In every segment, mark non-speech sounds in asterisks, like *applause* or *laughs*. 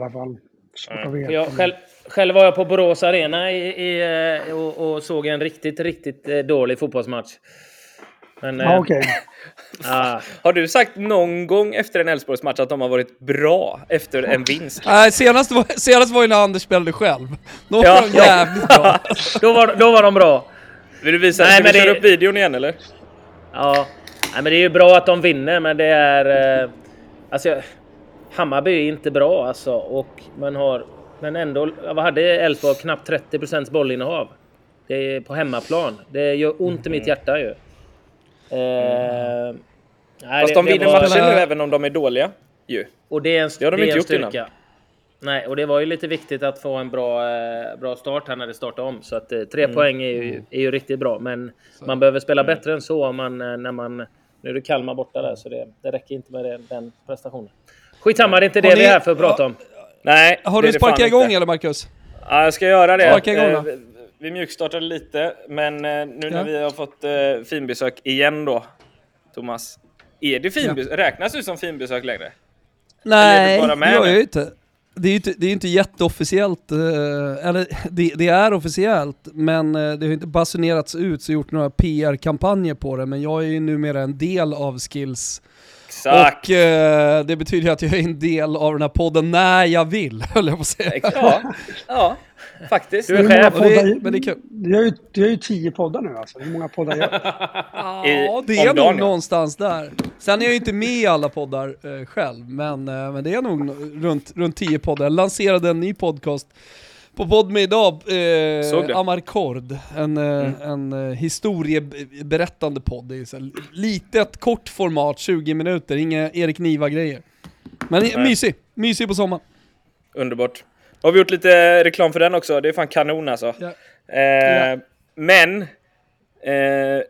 alla fall. Veta. Jag, själv, själv var jag på Borås Arena i, i, eh, och, och, såg en riktigt, riktigt eh, dålig fotbollsmatch. Men, ah, okay. ah. Har du sagt någon gång efter en Elfsborgsmatch att de har varit bra efter en vinst? Nej, senast var, senast var ju när Anders spelade själv. Då var ja. de jävligt bra. *laughs* då, var, då var de bra. Vill du visa? Nej, Ska vi köra upp videon igen eller? Ja. Nej, men det är ju bra att de vinner, men det är... Eh, alltså, Hammarby är inte bra alltså. Och man har... Men ändå, vad hade Elfsborg? Knappt 30 bollinnehav. Det är på hemmaplan. Det gör ont i mitt mm. hjärta ju. Mm. nej, Fast de vinner var... matchen nu även om de är dåliga ju. Och det är en, det har de det inte gjort styrka. Innan. Nej, och det var ju lite viktigt att få en bra, eh, bra start här när det startade om. Så att eh, tre mm. poäng är ju, är ju riktigt bra. Men så. man behöver spela mm. bättre än så om man, eh, när man... Nu är det Kalmar borta där, så det, det räcker inte med det, den prestationen. Skitsamma, det är inte det ni, vi är här för att prata om. Nej, Har du sparkat igång inte. eller Marcus? Ja, jag ska göra det. Sparka igång då. Vi mjukstartade lite, men nu ja. när vi har fått finbesök igen då, Thomas. Är det finbesök? Ja. Räknas du som finbesök längre? Nej, jag är ju inte det är ju inte, det är inte jätteofficiellt, eh, eller *laughs* det, det, är officiellt, men eh, det har inte basunerats ut så gjort några PR-kampanjer på det, men jag är ju numera en del av Skills. Exakt. Och eh, det betyder att jag är en del av den här podden när jag vill, *laughs* höll jag på att säga. Ja, ja faktiskt. Du är chef. Det, men det är kul. Du har, ju, du har ju tio poddar nu alltså. Hur många poddar gör du? *laughs* ja, det är nog någonstans där. Sen är jag ju inte med i alla poddar eh, själv, men, eh, men det är nog runt, runt tio poddar. Jag lanserade en ny podcast på Podme idag, eh, Amarkord, en, eh, mm. en uh, historieberättande podd. Det är så litet, kort format, 20 minuter, inga Erik Niva-grejer. Men Nej. mysig, mysig på sommaren. Underbart. Har vi gjort lite reklam för den också, det är fan kanon alltså. Ja. Eh, ja. Men, eh,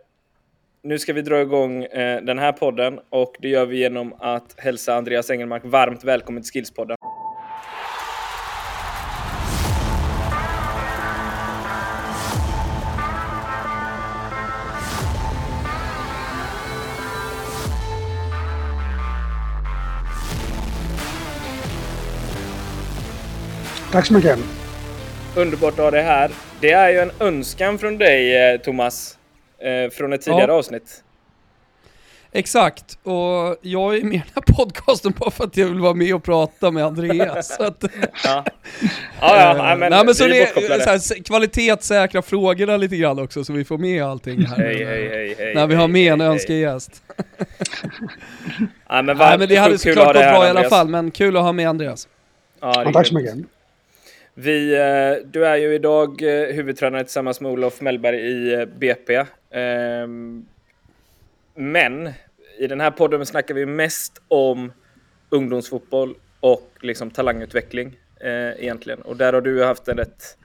nu ska vi dra igång eh, den här podden och det gör vi genom att hälsa Andreas Engelmark varmt välkommen till Skillspodden. Tack så mycket. Underbart att ha dig här. Det är ju en önskan från dig, eh, Thomas, eh, från ett tidigare ja. avsnitt. Exakt, och jag är med i den här podcasten bara för att jag vill vara med och prata med Andreas. *laughs* så att, ja. ja, ja, men, Nej, men så det är så här, kvalitetssäkra frågorna lite grann också så vi får med allting här. Hej, hej, hej, hej, när vi har med en önskegäst. *laughs* ja, men, Nej, men det hade såklart gått bra i alla fall, men kul att ha med Andreas. Ja, tack så mycket. Vi, eh, du är ju idag eh, huvudtränare tillsammans med Olof Mellberg i eh, BP. Ehm, men i den här podden snackar vi mest om ungdomsfotboll och liksom talangutveckling egentligen. Och där har du haft en rätt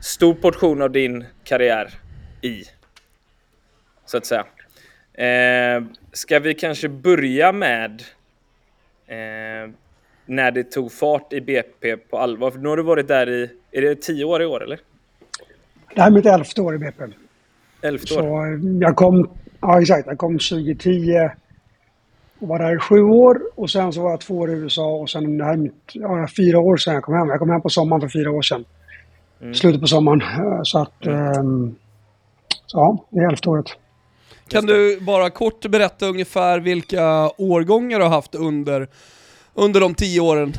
stor portion av din karriär i. Så att säga. Ehm, ska vi kanske börja med när det tog fart i BP på allvar? För nu har du varit där i, är det tio år i år eller? Det här är mitt elfte år i BP. Elfte år? Så jag kom, ja exakt, jag kom 2010 och var där i sju år och sen så var jag två år i USA och sen det här mitt, ja, fyra år sedan jag kom hem. Jag kom hem på sommaren för fyra år sedan. Mm. Slutet på sommaren. Så att, mm. um, så ja, det är elfte året. Kan du bara kort berätta ungefär vilka årgångar du har haft under under de tio åren?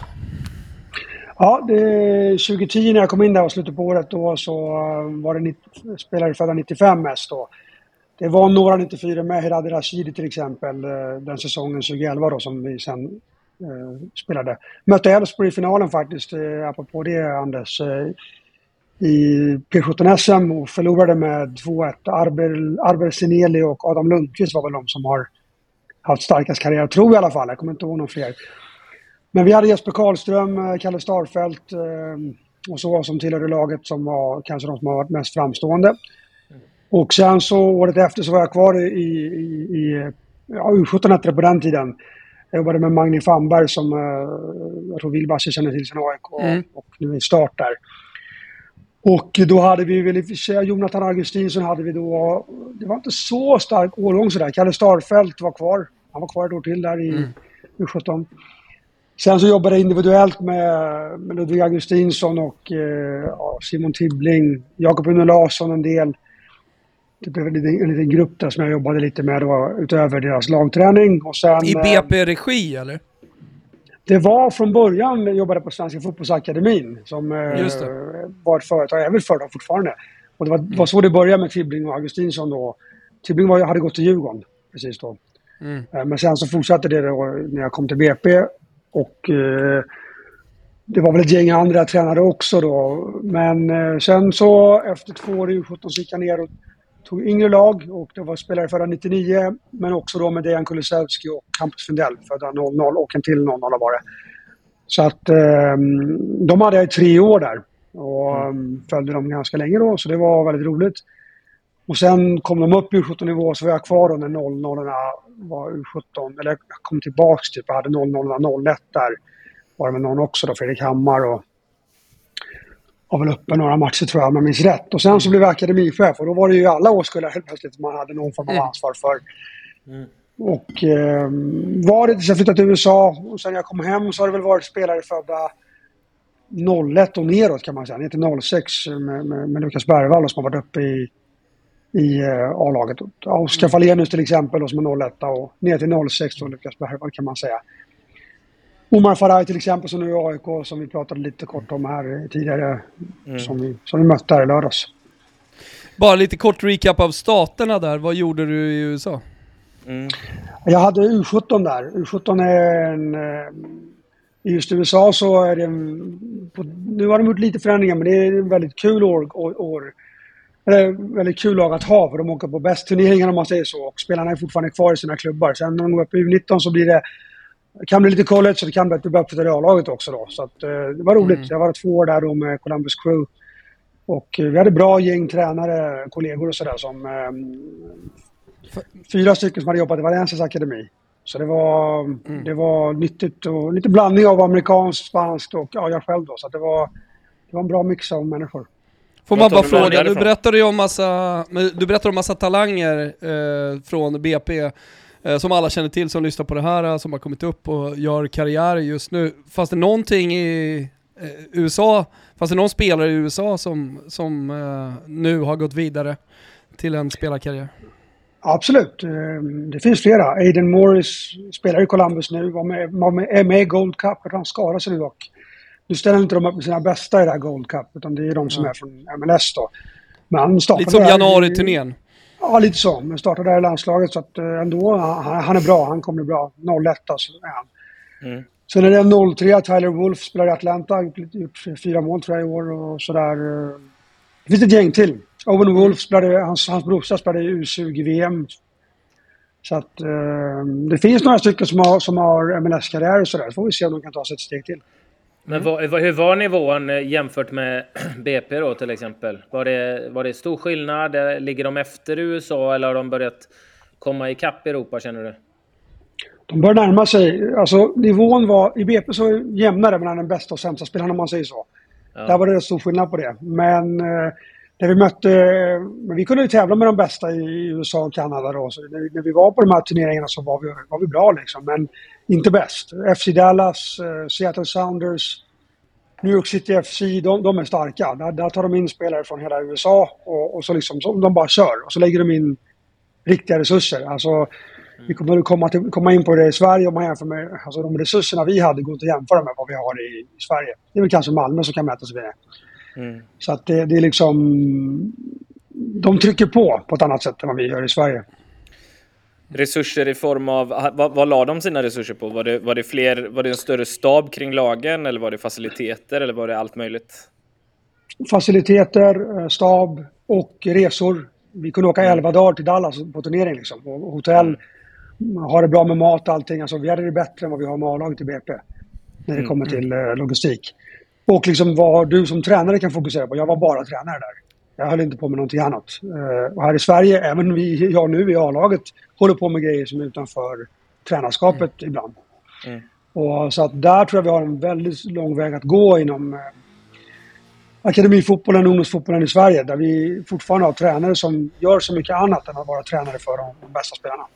Ja, det, 2010 när jag kom in där och slutet på året då så eh, var det spelare födda 95 mest då. Det var några 94 med, Herad Rashidi till exempel, eh, den säsongen 2011 då som vi sen eh, spelade. Mötte Elfsborg i finalen faktiskt, eh, apropå det Anders, eh, i P17-SM och förlorade med 2-1. Arber, Arber och Adam Lundqvist var väl de som har haft starkast karriär, tror jag i alla fall. Jag kommer inte ihåg någon fler. Men vi hade Jesper Karlström, eh, Kalle Starfelt eh, och så som tillhörde laget som var kanske de som har varit mest framstående. Och sen så året efter så var jag kvar i, i, i ja, U17 hette det på den tiden. Jag jobbade med Magni Famberg som eh, jag tror Wilbacher känner till sen AIK och, mm. och nu är start där. Och då hade vi väl i och för sig Jonathan Augustinsson hade vi då. Det var inte så stark årgång sådär. Kalle Starfelt var kvar. Han var kvar ett år till där i mm. U17. Sen så jobbade jag individuellt med, med Ludvig Augustinsson och eh, Simon Tibbling, Jakob Uno Larsson en del. Det blev en liten, en liten grupp där som jag jobbade lite med då, utöver deras lagträning. Och sen, I BP-regi eller? Det var från början, jag jobbade på Svenska Fotbollsakademin som det. var ett företag, jag är väl företag fortfarande. Och det var, mm. var så det började med Tibbling och Augustinsson då. Tibbling var, hade gått till Djurgården precis då. Mm. Men sen så fortsatte det då när jag kom till BP och eh, det var väl ett gäng andra tränare också då. Men eh, sen så efter två år i U17 så gick jag ner och tog yngre lag och det var spelare födda 99 men också då med Dejan Kulusevski och Hampus Fundell födda 00 och en till 00 var det. Så att eh, de hade jag i tre år där och mm. följde dem ganska länge då så det var väldigt roligt. Och sen kom de upp i U17-nivå så var jag kvar då när 00 var U17, eller jag kom tillbaks typ, jag hade 00 01 där. Var det med någon också då, Fredrik Hammar och var väl uppe några matcher tror jag om jag minns rätt. Och sen så blev jag akademichef och då var det ju alla årskullar helt plötsligt man hade någon form av mm. ansvar för. Mm. Och eh, var det tills jag flyttade till USA och sen jag kom hem så har det väl varit spelare födda 01 och neråt kan man säga, ner till 06 med, med, med Lukas Bergvall som har varit uppe i i uh, A-laget. Oskar Falenius till exempel som är 01 och ner till 06 och Lukas Bergvall kan man säga. Omar Faraj till exempel som nu är AIK som vi pratade lite kort om här tidigare. Mm. Som, vi, som vi mötte här i lördags. Bara lite kort recap av staterna där. Vad gjorde du i USA? Mm. Jag hade U17 där. U17 är en... Eh, I just USA så är det en, på, Nu har de gjort lite förändringar men det är en väldigt kul år, år, år det är väldigt kul lag att ha för de åker på bäst turneringar om man säger så. Och spelarna är fortfarande kvar i sina klubbar. Sen när de går upp i U19 så blir det... Det kan bli lite college och det kan bli att du börjar på A-laget också då. Så att, eh, det var roligt. Mm. Jag var två år där då med Columbus Crew. Och eh, vi hade bra gäng tränare, kollegor och sådär som... Eh, fyra stycken som hade jobbat i Valencias akademi. Så det var, mm. det var nyttigt och lite blandning av amerikanskt, spanskt och ja, jag själv då. Så det var, det var en bra mix av människor. Får man bara fråga, du berättade ju om massa, du berättade om massa talanger eh, från BP eh, som alla känner till som lyssnar på det här, som har kommit upp och gör karriär just nu. Fanns det någonting i eh, USA, fanns det någon spelare i USA som, som eh, nu har gått vidare till en spelarkarriär? Absolut, eh, det finns flera. Aiden Morris spelar i Columbus nu, var med, var med, är med i Gold Cup, han skadade sig nu dock. Nu ställer inte de upp med sina bästa i det här Gold Cup, utan det är de som mm. är från MLS då. Men lite som januari-turnén? Ja, lite så. Men startade där i landslaget så att eh, ändå, han, han är bra. Han kommer bli bra. 01 alltså är han. Mm. Sen är det 03, Tyler Wolf spelar i Atlanta. Gjort fyra mål tror jag i år och sådär. Det finns ett gäng till. Owen Wolf spelade, hans, hans brorsa spelade i U20-VM. Så att eh, det finns några stycken som har, som har MLS-karriär och sådär. Så får vi se om de kan ta sig ett steg till. Men vad, hur var nivån eh, jämfört med *clears throat* BP då till exempel? Var det, var det stor skillnad? Ligger de efter USA eller har de börjat komma ikapp Europa känner du? De börjar närma sig. Alltså nivån var, i BP så jämnare mellan den bästa och sämsta spelaren om man säger så. Ja. Där var det stor skillnad på det. Men eh, när vi mötte, men vi kunde ju tävla med de bästa i USA och Kanada då. Så när, när vi var på de här turneringarna så var vi, var vi bra liksom. Men inte bäst. FC Dallas, eh, Seattle Sounders, New York City FC, de, de är starka. Där, där, tar de in spelare från hela USA och, och så liksom, så de bara kör. Och så lägger de in riktiga resurser. Alltså, vi kommer att komma, till, komma in på det i Sverige om man jämför med... Alltså de resurserna vi hade går inte att jämföra med vad vi har i, i Sverige. Det är väl kanske Malmö som kan mäta sig med det. Mm. Så att det, det är liksom... De trycker på på ett annat sätt än vad vi gör i Sverige. Resurser i form av, vad, vad la de sina resurser på? Var det, var, det fler, var det en större stab kring lagen eller var det faciliteter eller var det allt möjligt? Faciliteter, eh, stab och resor. Vi kunde åka 11 mm. dagar till Dallas på turnering liksom. Och hotell, mm. ha det bra med mat och allting. Alltså, vi hade det bättre än vad vi har med A-laget i BP. När det mm. kommer till eh, logistik. Och liksom vad du som tränare kan fokusera på. Jag var bara tränare där. Jag höll inte på med någonting annat. Uh, och här i Sverige, även vi, jag nu i A-laget, håller på med grejer som är utanför tränarskapet mm. ibland. Mm. Och, så att där tror jag vi har en väldigt lång väg att gå inom uh, akademifotbollen och ungdomsfotbollen i Sverige. Där vi fortfarande har tränare som gör så mycket annat än att vara tränare för de, de bästa spelarna.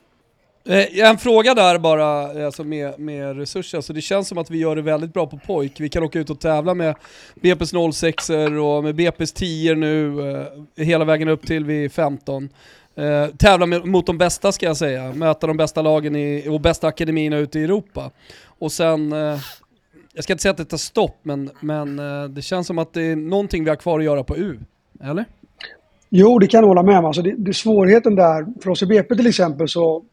Eh, en fråga där bara, eh, alltså med, med resurser. Alltså det känns som att vi gör det väldigt bra på pojk. Vi kan åka ut och tävla med BP's 06 och med BP's 10 nu, eh, hela vägen upp till vi 15. Eh, tävla med, mot de bästa ska jag säga, möta de bästa lagen i, och bästa akademierna ute i Europa. Och sen, eh, jag ska inte säga att det tar stopp, men, men eh, det känns som att det är någonting vi har kvar att göra på U. Eller? Jo, det kan jag hålla med om. Alltså det, det, svårigheten där, för oss i BP till exempel, så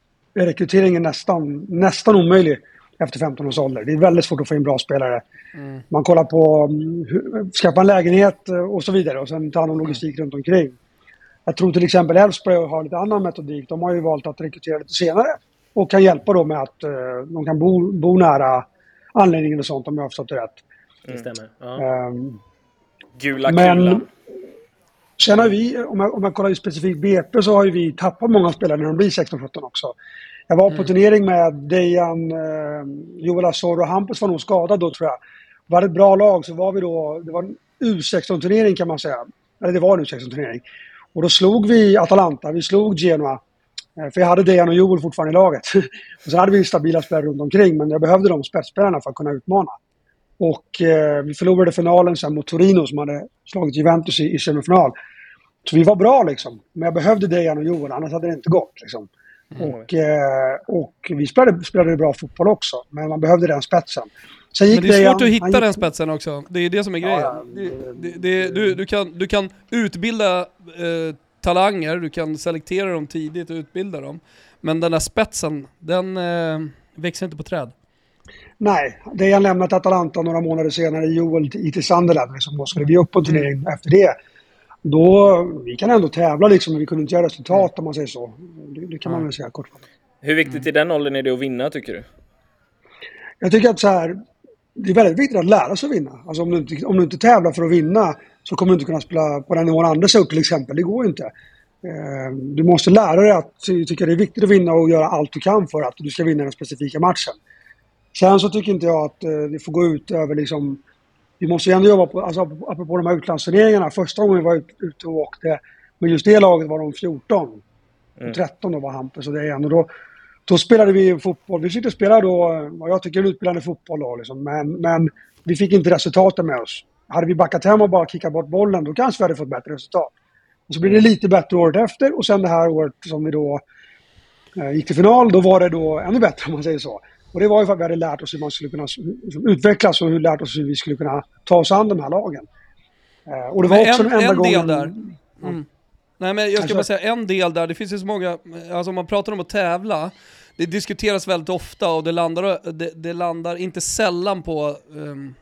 rekryteringen nästan, nästan omöjlig efter 15 års ålder. Det är väldigt svårt att få in bra spelare. Mm. Man kollar på mm, skaffa en lägenhet eh, och så vidare och sen ta hand om logistik mm. runt omkring. Jag tror till exempel Elfsborg har lite annan metodik. De har ju valt att rekrytera lite senare och kan hjälpa då med att uh, de kan bo, bo nära anläggningen och sånt om jag har förstått det rätt. Det stämmer. Ja. Um, Gula men, Sen har vi, om jag, om jag kollar specifikt BP, så har ju vi tappat många spelare när de blir 16-17 också. Jag var på mm. turnering med Dejan, eh, Joel Asor och Hampus var nog skadad då tror jag. Vi hade ett bra lag, så var vi då, det var en U16-turnering kan man säga. Eller det var en U16-turnering. Och då slog vi Atalanta, vi slog Genoa. Eh, för jag hade Dejan och Joel fortfarande i laget. *laughs* och sen hade vi stabila spelare runt omkring, men jag behövde de spetsspelarna för att kunna utmana. Och eh, vi förlorade finalen sen mot Torino som hade slagit Juventus i, i semifinal. Så vi var bra liksom. Men jag behövde Dejan och Joel, annars hade det inte gått. Liksom. Mm. Och, eh, och vi spelade, spelade bra fotboll också, men man behövde den spetsen. Sen gick men det är svårt Dejan, att hitta gick... den spetsen också. Det är det som är grejen. Ja, det, det, det, du, du, kan, du kan utbilda eh, talanger, du kan selektera dem tidigt och utbilda dem. Men den där spetsen, den eh, växer inte på träd. Nej, det jag lämnat Atalanta några månader senare, Joel till Sunderland, liksom, då skulle vi upp på turnering mm. efter det. Då, vi kan ändå tävla liksom, men vi kunde inte göra resultat mm. om man säger så. Det, det kan mm. man väl säga kortfattat. Hur viktigt i den åldern är det att vinna tycker du? Jag tycker att så här, det är väldigt viktigt att lära sig att vinna. Alltså om du, inte, om du inte tävlar för att vinna så kommer du inte kunna spela på den nivån Anders har gjort till exempel. Det går ju inte. Eh, du måste lära dig att tycka det är viktigt att vinna och göra allt du kan för att du ska vinna den specifika matchen. Sen så tycker inte jag att eh, det får gå ut över liksom... Vi måste ju ändå jobba på, alltså apropå de här utlandsturneringarna. Första gången vi var ute och åkte med just det laget var de 14. Mm. 13 då var Hampus och det igen. Och då, då spelade vi fotboll. Vi försökte spela då, vad jag tycker utbildande fotboll då liksom. Men, men vi fick inte resultaten med oss. Hade vi backat hem och bara kickat bort bollen då kanske vi hade fått bättre resultat. Och så blev det lite bättre året efter och sen det här året som vi då eh, gick till final, då var det då ännu bättre om man säger så. Och det var ju för att vi hade lärt oss hur man skulle kunna liksom, utvecklas och hur lärt oss hur vi skulle kunna ta oss an de här lagen. Eh, och det var också en, den enda en gången... Där. Mm. Nej men jag ska alltså, bara säga en del där, det finns ju så många, alltså om man pratar om att tävla, det diskuteras väldigt ofta och det landar, det, det landar inte sällan på um,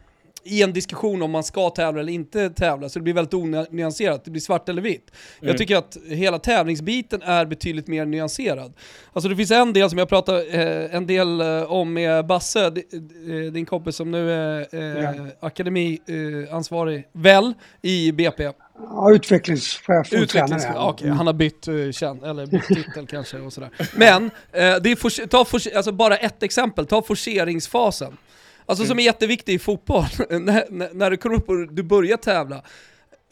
i en diskussion om man ska tävla eller inte tävla, så det blir väldigt onyanserat, det blir svart eller vitt. Mm. Jag tycker att hela tävlingsbiten är betydligt mer nyanserad. Alltså det finns en del som jag pratar eh, en del eh, om med Basse, eh, din kompis som nu är eh, ja. akademiansvarig, eh, väl, i BP. Ja, utvecklingschef och Utvecklings tränare. Okay, han har bytt, uh, eller bytt titel kanske och sådär. Men, eh, det är for, ta for, alltså bara ett exempel, ta forceringsfasen. Alltså mm. som är jätteviktig i fotboll, *laughs* när, när, du kommer upp och du börjar tävla,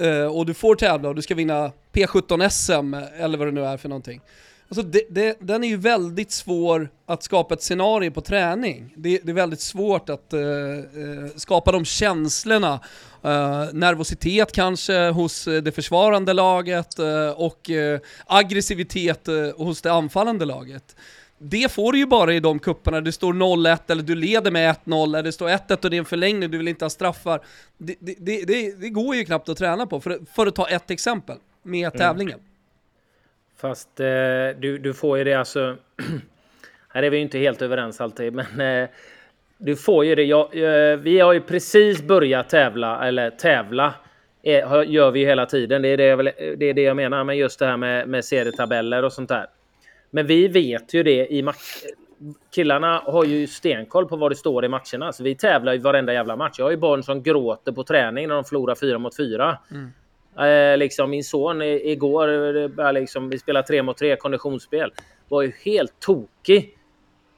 uh, och du får tävla och du ska vinna P17 SM, eller vad det nu är för någonting. Alltså det, det, den är ju väldigt svår att skapa ett scenario på träning. Det, det är väldigt svårt att uh, skapa de känslorna, uh, nervositet kanske hos det försvarande laget och aggressivitet hos det anfallande laget det får du ju bara i de kupperna det står 0-1 eller du leder med 1-0 eller det står 1-1 och det är en förlängning, du vill inte ha straffar. Det, det, det, det går ju knappt att träna på, för, för att ta ett exempel med mm. tävlingen. Fast eh, du, du får ju det alltså... *clears throat* här är vi ju inte helt överens alltid, men eh, du får ju det. Jag, eh, vi har ju precis börjat tävla, eller tävla eh, gör vi ju hela tiden. Det är det, jag, det är det jag menar med just det här med, med serietabeller och sånt där. Men vi vet ju det i match... Killarna har ju stenkoll på vad det står i matcherna. Så vi tävlar ju varenda jävla match. Jag har ju barn som gråter på träning när de förlorar fyra mot fyra. Mm. Eh, liksom min son igår, liksom, vi spelade tre mot tre konditionsspel, var ju helt tokig.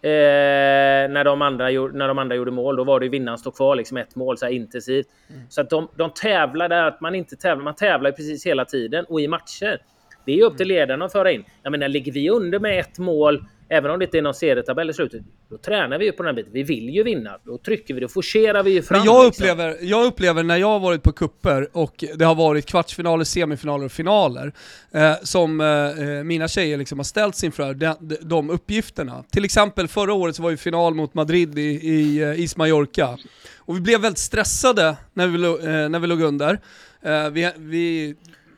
Eh, när, de andra, när de andra gjorde mål, då var det ju vinnaren stod kvar, liksom ett mål så här intensivt. Mm. Så att de, de tävlar där att man inte tävlar, man tävlar precis hela tiden och i matcher. Det är upp till mm. ledarna att föra in. Jag menar, ligger vi under med ett mål även om det inte är någon serietabell i slutet, då tränar vi ju på den här biten. Vi vill ju vinna. Då trycker vi, då forcerar vi ju fram. Men jag, liksom. upplever, jag upplever när jag har varit på kupper och det har varit kvartsfinaler, semifinaler och finaler, eh, som eh, eh mina tjejer liksom har ställts inför de, de uppgifterna. Till exempel förra året så var ju final mot Madrid i, i eh, Is Mallorca. Och vi blev väldigt stressade när vi, eh, när vi låg under. Eh, vi, vi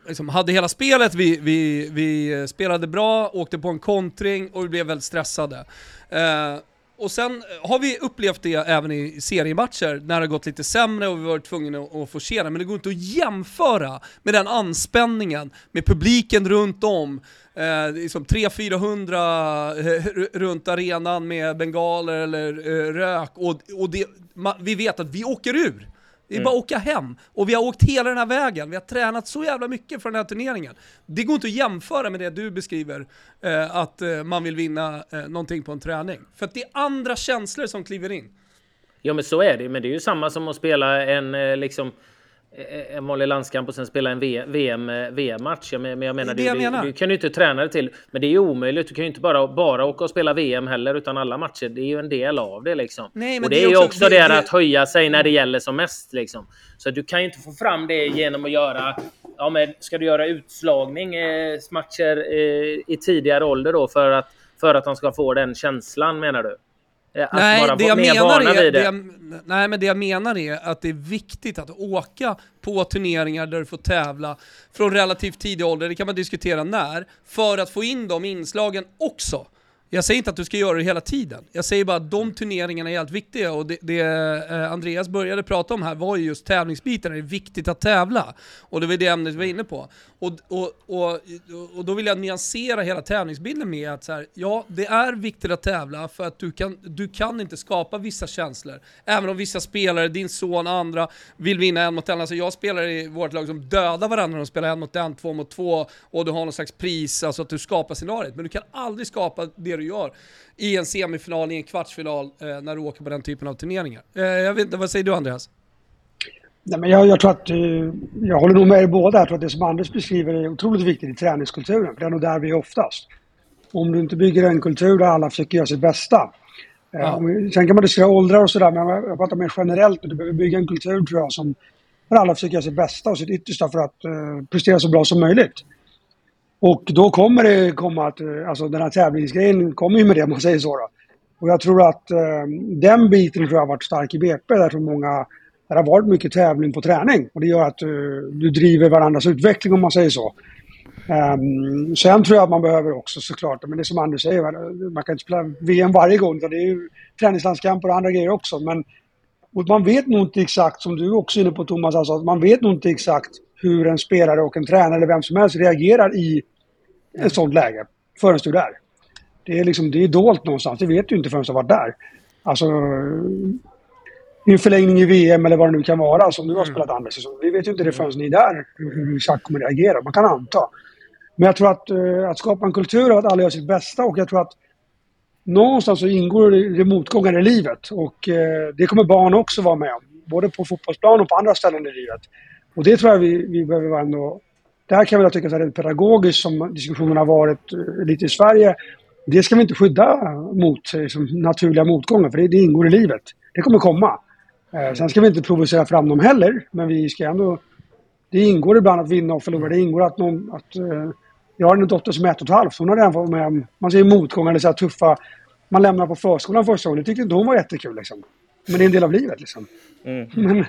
liksom hade hela spelet, vi, vi, vi spelade bra, åkte på en kontring och vi blev väldigt stressade. Eh, och sen har vi upplevt det även i seriematcher, när det har gått lite sämre och vi varit tvungna att forcera, men det går inte att jämföra med den anspänningen, med publiken runt om, eh, liksom 300-400 eh, runt arenan med bengaler eller eh, rök, och, och det, vi vet att vi åker ur. Det är mm. bara att åka hem. Och vi har åkt hela den här vägen. Vi har tränat så jävla mycket för den här turneringen. Det går inte att jämföra med det du beskriver, eh, att eh, man vill vinna eh, någonting på en träning. För att det är andra känslor som kliver in. Ja men så är det, men det är ju samma som att spela en eh, liksom en vanlig landskamp och sen spela en VM, VM-match. Eh, men jag menar, det du, menar. Du, du, kan ju inte träna det till. Men det är ju omöjligt. Du kan ju inte bara, bara åka och spela VM heller, utan alla matcher. Det är ju en del av det liksom. Nej, och det, det är ju också, också det, det att höja sig när det gäller som mest liksom. Så du kan ju inte få fram det genom att göra Ja, men ska du göra utslagningsmatcher eh, i tidigare ålder då för att, för att de ska få den känslan menar du? Eh, att nej, det jag menar är, det. Jag, nej, men det jag menar är att det är viktigt att åka på turneringar där du får tävla från relativt tidig ålder, det kan man diskutera när, för att få in de inslagen också. Jag säger inte att du ska göra det hela tiden. Jag säger bara att de turneringarna är helt viktiga och det, det eh, Andreas började prata om här var ju just tävlingsbiten, det är viktigt att tävla. Och det var det ämnet vi var inne på. Och, och, och, och då vill jag nyansera hela tävlingsbilden med att så här, ja, det är viktigt att tävla för att du kan, du kan inte skapa vissa känslor. Även om vissa spelare, din son andra, vill vinna en mot en. Alltså jag spelar i vårt lag som dödar varandra, de spelar en mot en, två mot två och du har någon slags pris, alltså att du skapar scenariet. Men du kan aldrig skapa det du gör i en semifinal, i en kvartsfinal, eh, när du åker på den typen av turneringar. Eh, jag vet inte, vad säger du Andreas? Nej, men jag, jag, tror att, jag håller nog med er båda. Jag tror att det som Anders beskriver är otroligt viktigt i träningskulturen. För det är nog där vi är oftast. Om du inte bygger en kultur där alla försöker göra sitt bästa. Ja. Sen kan man diskutera åldrar och sådär, men jag pratar mer generellt. Du behöver bygga en kultur tror jag som där alla försöker göra sitt bästa och sitt yttersta för att uh, prestera så bra som möjligt. Och då kommer det komma att, eh, alltså den här tävlingsgrejen kommer ju med det om man säger så. Då. Och jag tror att eh, den biten tror jag har varit stark i BP. Där tror många det har varit mycket tävling på träning och det gör att du, du driver varandras utveckling om man säger så. Um, sen tror jag att man behöver också såklart, men det är som Anders säger, man kan inte spela VM varje gång, utan det är ju träningslandskamper och andra grejer också. Men och man vet nog inte exakt, som du också är inne på Thomas, alltså, man vet nog inte exakt hur en spelare och en tränare eller vem som helst reagerar i ett sånt läge förrän du är där. Det är liksom, det är dolt någonstans, det vet du inte förrän du har varit där. Alltså, i en förlängning i VM eller vad det nu kan vara som du har mm. spelat andra säsong. Vi vet ju inte det förrän ni är där hur exakt kommer reagera. Man kan anta. Men jag tror att, uh, att skapa en kultur av att alla gör sitt bästa och jag tror att någonstans så ingår det motgångar i livet och uh, det kommer barn också vara med om. Både på fotbollsplan och på andra ställen i livet. Och det tror jag vi, vi behöver vara ändå... Där kan jag tycka att det är pedagogiskt som diskussionen har varit uh, lite i Sverige. Det ska vi inte skydda mot liksom, naturliga motgångar för det, det ingår i livet. Det kommer komma. Eh, sen ska vi inte provocera fram dem heller, men vi ska ändå... Det ingår ibland att vinna och förlora. Det ingår att någon... Att, uh, jag har en dotter som är ett och ett halvt. Hon har redan varit med om, man säger motgångar eller så här tuffa... Man lämnar på förskolan första gången. Det tyckte inte hon var jättekul liksom. Men det är en del av livet liksom. Mm. Men,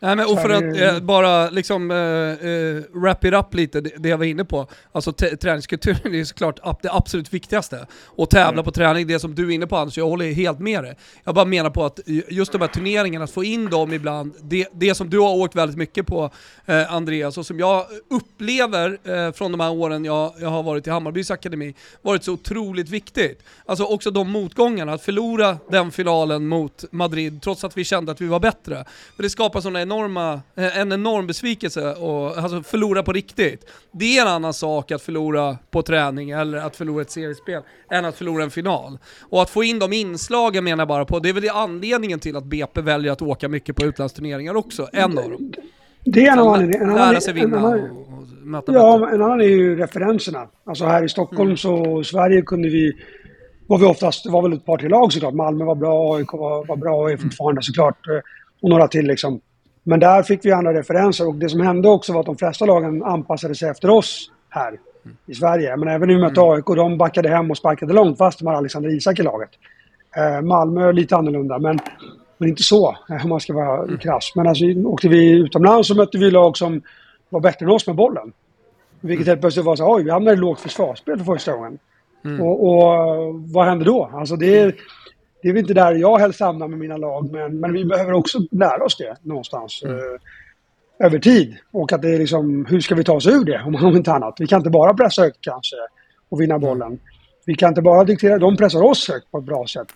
Nej men och för att eh, bara liksom eh, eh, wrap it up lite, det, det jag var inne på. Alltså träningskulturen är såklart det absolut viktigaste. Och tävla mm. på träning, det som du är inne på Anders, jag håller helt med dig. Jag bara menar på att just de här turneringarna, att få in dem ibland, det, det som du har åkt väldigt mycket på eh, Andreas, och som jag upplever eh, från de här åren jag, jag har varit i Hammarbys akademi, varit så otroligt viktigt. Alltså också de motgångarna, att förlora den finalen mot Madrid, trots att vi kände att vi var bättre. För det skapar sådana enorma, eh, en enorm besvikelse och alltså förlora på riktigt. Det är en annan sak att förlora på träning eller att förlora ett seriespel än att förlora en final. Och att få in de inslagen menar jag bara på, det är väl anledningen till att BP väljer att åka mycket på utlandsturneringar också, en av dem. Det är en annan anledning. Lära sig vinna och, och möta Ja, bättre. en annan är ju referenserna. Alltså här i Stockholm mm. så Sverige kunde vi var vi oftast, det var väl ett par till lag såklart. Malmö var bra, AIK var, var bra och är fortfarande såklart. Och några till liksom. Men där fick vi andra referenser och det som hände också var att de flesta lagen anpassade sig efter oss här i Sverige. Men även och med att AIK, de backade hem och sparkade långt fast de har Alexander Isak i laget. Eh, Malmö lite annorlunda, men, men inte så om man ska vara mm. krass. Men alltså, åkte vi utomlands så mötte vi lag som var bättre än oss med bollen. Vilket mm. helt plötsligt var så oj, vi hamnade i lågt försvarsspel för första gången. Mm. Och, och, vad händer då? Alltså det är, det är väl inte där jag helst hamnar med mina lag, men, men vi behöver också lära oss det någonstans. Mm. Eh, över tid. Och att det är liksom, hur ska vi ta oss ur det om inte annat? Vi kan inte bara pressa högt kanske och vinna mm. bollen. Vi kan inte bara diktera, de pressar oss högt på ett bra sätt.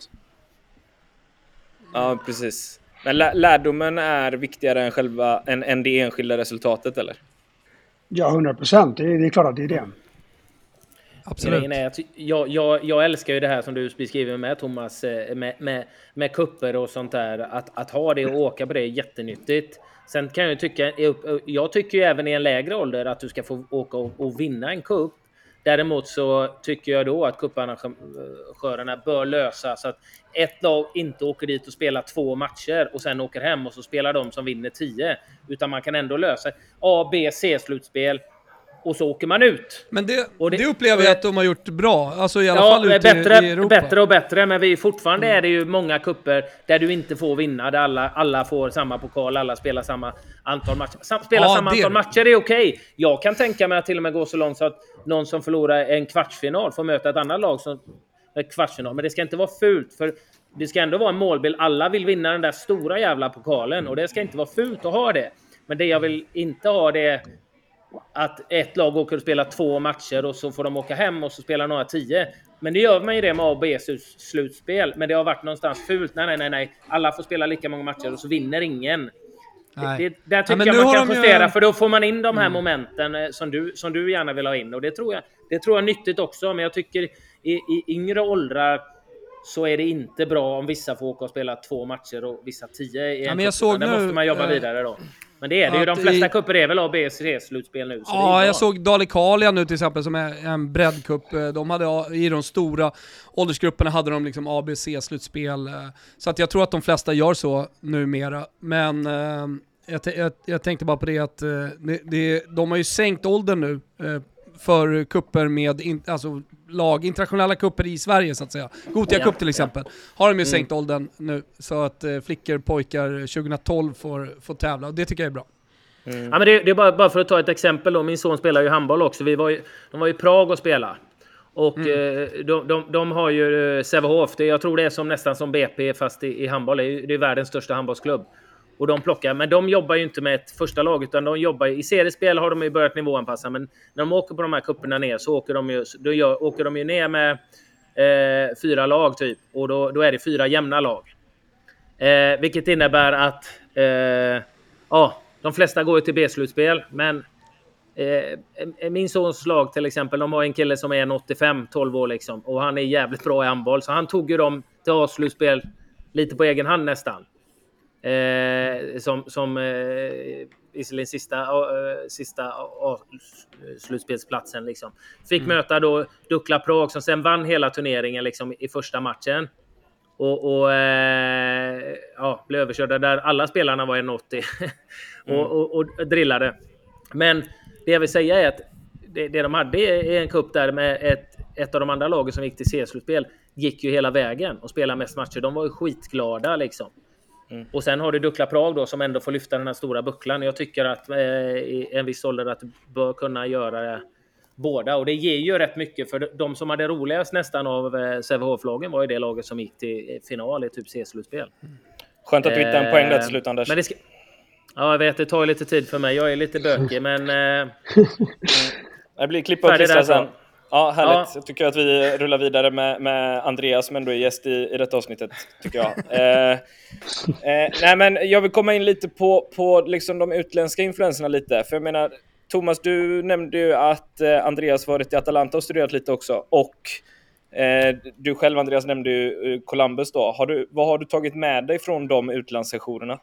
Ja, precis. Men lärdomen är viktigare än, själva, än, än det enskilda resultatet, eller? Ja, 100 procent. Det, det, är klart att det är det. Absolut. Är att jag, jag, jag, älskar ju det här som du beskriver med Thomas, eh, med, med, med kupper och sånt där. Att, att ha det och åka på det är jättenyttigt. Sen kan jag tycka, jag tycker ju även i en lägre ålder att du ska få åka och, och vinna en kupp. Däremot så tycker jag då att cuparrangörerna eh, bör lösa så att ett lag inte åker dit och spelar två matcher och sen åker hem och så spelar de som vinner tio. Utan man kan ändå lösa A, B, C-slutspel och så åker man ut. Men det, det, det upplever jag att de har gjort bra, alltså i alla ja, fall ute bättre, i Europa. Bättre och bättre, men vi, fortfarande mm. är det ju många kupper där du inte får vinna, där alla, alla får samma pokal, alla spelar samma antal matcher. Sam, spela ja, samma antal matcher är okej. Okay. Jag kan tänka mig att till och med gå så långt så att någon som förlorar en kvartsfinal får möta ett annat lag som kvartsfinal. Men det ska inte vara fult, för det ska ändå vara en målbild. Alla vill vinna den där stora jävla pokalen och det ska inte vara fult att ha det. Men det jag vill inte ha det att ett lag åker och spelar två matcher och så får de åka hem och så spelar några tio. Men det gör man ju det med A och B-slutspel. Men det har varit någonstans fult. Nej, nej, nej, nej. Alla får spela lika många matcher och så vinner ingen. Det, det, där tycker ja, jag man kan justera, ju... för då får man in de här mm. momenten eh, som du, som du gärna vill ha in. Och det tror jag, det tror jag är nyttigt också. Men jag tycker i, i yngre åldrar så är det inte bra om vissa får åka och spela två matcher och vissa tio. Ja, men jag såg Där nu, måste man jobba äh, vidare då. Men det är det ju. De flesta i... kupper är väl A, B, C slutspel nu. ja, jag såg Dalekarlia nu till exempel som är en breddcup. Eh, de hade i de stora åldersgrupperna hade de liksom A, B, C slutspel. Eh, så att jag tror att de flesta gör så numera. Men eh, jag, jag, jag, tänkte bara på det att det, det, de har ju sänkt åldern nu för kupper med in, alltså lag, internationella kupper i Sverige så att säga. Gotia ja, Cup till exempel. Har de ju mm. sänkt åldern nu så att eh, flickor, pojkar 2012 får, får tävla och det tycker jag är bra. Mm. Ja, men det, det, är bara, bara för att ta ett exempel då. Min son spelar ju handboll också. Vi var ju, de var i Prag och spelade. Och mm. eh, de, de, de, har ju eh, Sävehof. Jag tror det är som, nästan som BP fast i, i handboll. Det är, det är världens största handbollsklubb och de plockar. Men de jobbar ju inte med ett första lag, utan de jobbar i seriespel har de ju börjat nivåanpassa. Men när de åker på de här kupperna ner så åker de ju, då gör, åker de ju ner med eh, fyra lag typ och då, då är det fyra jämna lag. Eh, vilket innebär att eh, ja, de flesta går ju till B-slutspel, men Eh, min sons lag till exempel, de har en kille som är 1,85, 12 år liksom. Och han är jävligt bra i handboll. Så han tog ju dem till A-slutspel lite på egen hand nästan. Eh, som som eh, visserligen sista, eh, sista slutspelsplatsen. Liksom. Fick mm. möta då Dukla Prag som sen vann hela turneringen liksom, i första matchen. Och, och eh, ja, blev överkörda där alla spelarna var 1,80 *laughs* och, mm. och, och, drillade. Men det jag vill säga är att det, det de hade i en kupp där med ett, ett av de andra lagen som gick till C-slutspel gick ju hela vägen och spelade mest matcher. De var ju skitglada liksom. Mm. Och sen har du Dukla Prag då som ändå får lyfta den här stora bucklan. Jag tycker att eh, i en viss ålder att bör kunna göra det båda och det ger ju rätt mycket för de som hade roligast nästan av eh, Sävehof-lagen var ju det laget som gick till final i typ C-slutspel. Skönt att du hittade en poäng där till slut Anders. Men det ska... Ja, jag vet, det tar lite tid för mig. Jag är lite bökig, men... Eh... *laughs* det blir klippa och klistra sen. Ja, härligt. Ja. Jag tycker att vi rullar vidare med, med Andreas som ändå är gäst i, i detta avsnittet, tycker jag. *laughs* eh, eh, nej, men jag vill komma in lite på, på liksom de utländska influenserna lite. För jag menar, Thomas, du nämnde ju att eh, Andreas varit i Atalanta och studerat lite också. Och eh, du själv, Andreas, nämnde ju eh, Columbus då. Har du, vad har du tagit med dig från de utlandssessionerna?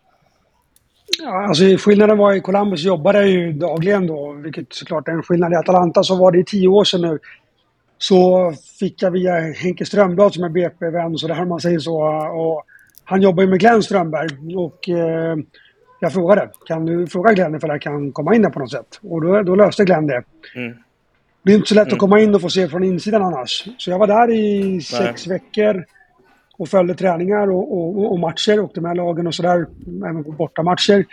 Ja, alltså skillnaden var i Columbus jobbade jag ju dagligen då, vilket såklart är en skillnad. I Atalanta så var det i tio år sedan nu. så fick jag via Henke Strömblad som är BP-vän, så där man säger så. Och han jobbar ju med Glenn Strömberg och eh, jag frågade, kan du fråga Glenn ifall jag kan komma in där på något sätt? Och då, då löste Glenn det. Mm. Det är inte så lätt mm. att komma in och få se från insidan annars. Så jag var där i sex veckor och följde träningar och, och, och matcher, åkte med lagen och sådär, även på bortamatcher.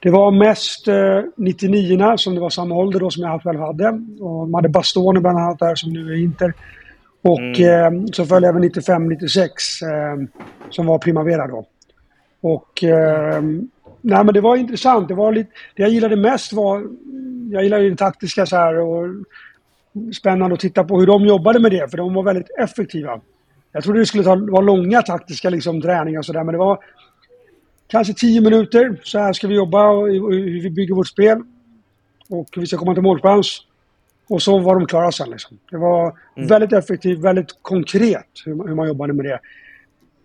Det var mest eh, 99 som det var samma ålder då som jag själv hade. Och de hade Bastoni bland annat där som nu är Inter. Och mm. eh, så följde även 95-96 eh, som var Primavera då. Och eh, nej men det var intressant. Det, var lite, det jag gillade mest var, jag gillade det taktiska så här och spännande att titta på hur de jobbade med det för de var väldigt effektiva. Jag trodde det skulle ta, vara långa taktiska liksom, träningar och sådär men det var kanske 10 minuter. Så här ska vi jobba och hur vi bygger vårt spel. Och vi ska komma till målchans. Och så var de klara sen liksom. Det var mm. väldigt effektivt, väldigt konkret hur, hur, man jobbade med det.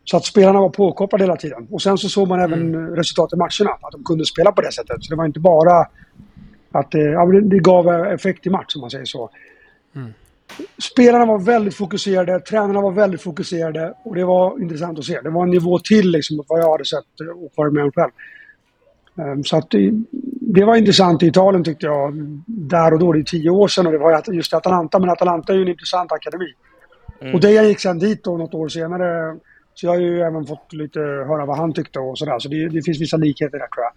Så att spelarna var påkopplade hela tiden. Och sen så såg man även mm. resultat i matcherna. Att de kunde spela på det sättet. Så det var inte bara att det, ja, det gav effekt i match om man säger så. Mm. Spelarna var väldigt fokuserade, tränarna var väldigt fokuserade och det var intressant att se. Det var en nivå till liksom vad jag hade sett och varit med om själv. Um, så att det, det, var intressant i Italien tyckte jag, där och då. Det är tio år sedan och det var just Atalanta, men Atalanta är ju en intressant akademi. Mm. Och det jag gick sen dit då något år senare, så jag har ju även fått lite höra vad han tyckte och sådär. Så det, det finns vissa likheter där tror jag.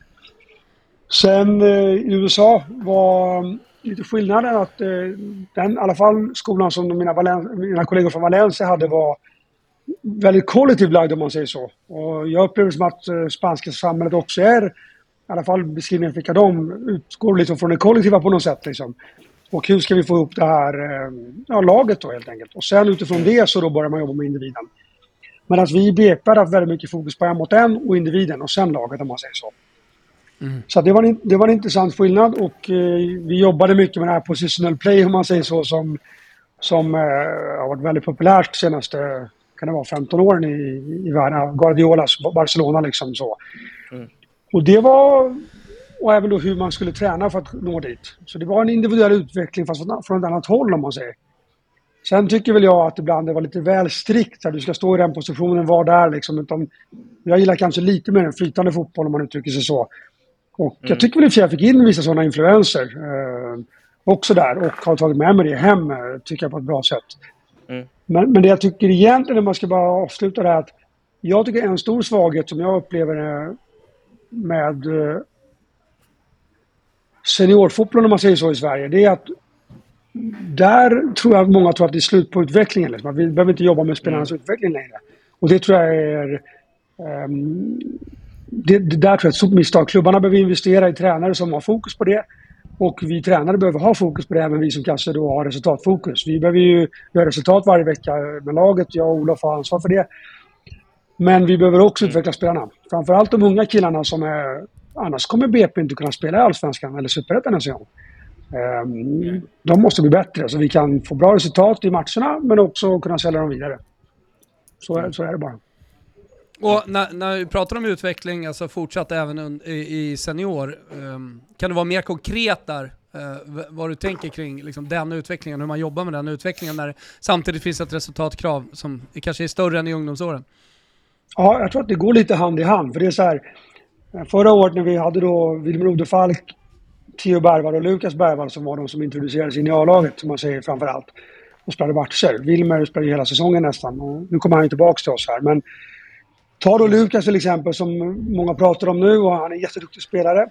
Sen eh, i USA var lite skillnaden att eh, den, i alla fall skolan som mina, Valen mina kollegor från Valencia hade var väldigt kollektivt lagd om man säger så. Och jag upplever som att eh, spanska samhället också är, i alla fall beskrivningen fick jag dem, utgår liksom från det kollektiva på något sätt liksom. Och hur ska vi få ihop det här eh, ja, laget då helt enkelt. Och sen utifrån det så då börjar man jobba med individen. Medan vi i BP har haft väldigt mycket fokus på en mot en och individen och sen laget om man säger så. Mm. Så det var, en, det var en intressant skillnad och eh, vi jobbade mycket med det här positional play om man säger så som, som eh, har varit väldigt populärt de senaste kan det vara 15 åren i, i världen. Guardiolas Barcelona liksom så. Mm. Och det var och även då hur man skulle träna för att nå dit. Så det var en individuell utveckling fast från ett annat håll om man säger. Sen tycker väl jag att ibland det var lite väl strikt. Att du ska stå i den positionen, var där liksom. Utan jag gillar kanske lite mer en flytande fotboll om man uttrycker sig så. Och mm. jag tycker väl att jag fick in vissa sådana influenser eh, också där och har tagit med mig det hem, eh, tycker jag, på ett bra sätt. Mm. Men, men det jag tycker egentligen, när man ska bara avsluta det här, att jag tycker en stor svaghet som jag upplever med eh, seniorfotbollen, om man säger så, i Sverige, det är att där tror jag att många tror att det är slut på utvecklingen. Liksom. Vi behöver inte jobba med spelarnas mm. utveckling längre. Och det tror jag är um, det, det, där tror jag är ett stort misstag. Klubbarna behöver investera i tränare som har fokus på det. Och vi tränare behöver ha fokus på det, även vi som kanske då har resultatfokus. Vi behöver ju göra resultat varje vecka med laget. Jag och Olof har ansvar för det. Men vi behöver också mm. utveckla spelarna. Framförallt de unga killarna som är... Annars kommer BP inte kunna spela i Allsvenskan eller Superettan ens en gång. Um, de måste bli bättre så vi kan få bra resultat i matcherna men också kunna sälja dem vidare. Så, så är det bara. Och när, när vi pratar om utveckling, alltså fortsatt även i, i senior, um, kan du vara mer konkret där? Uh, vad du tänker kring liksom, den utvecklingen, hur man jobbar med den utvecklingen när det samtidigt finns ett resultatkrav som kanske är större än i ungdomsåren? Ja, jag tror att det går lite hand i hand. För det är så här, eh, förra året när vi hade då Wilmer Odefalk, Theo Bergvall och Lukas Bergvall som var de som introducerades in i A-laget, som man säger framför allt, och spelade matcher. Wilmer spelade hela säsongen nästan och nu kommer han ju tillbaka till oss här. Men Ta då Lukas till exempel som många pratar om nu och han är en jätteduktig spelare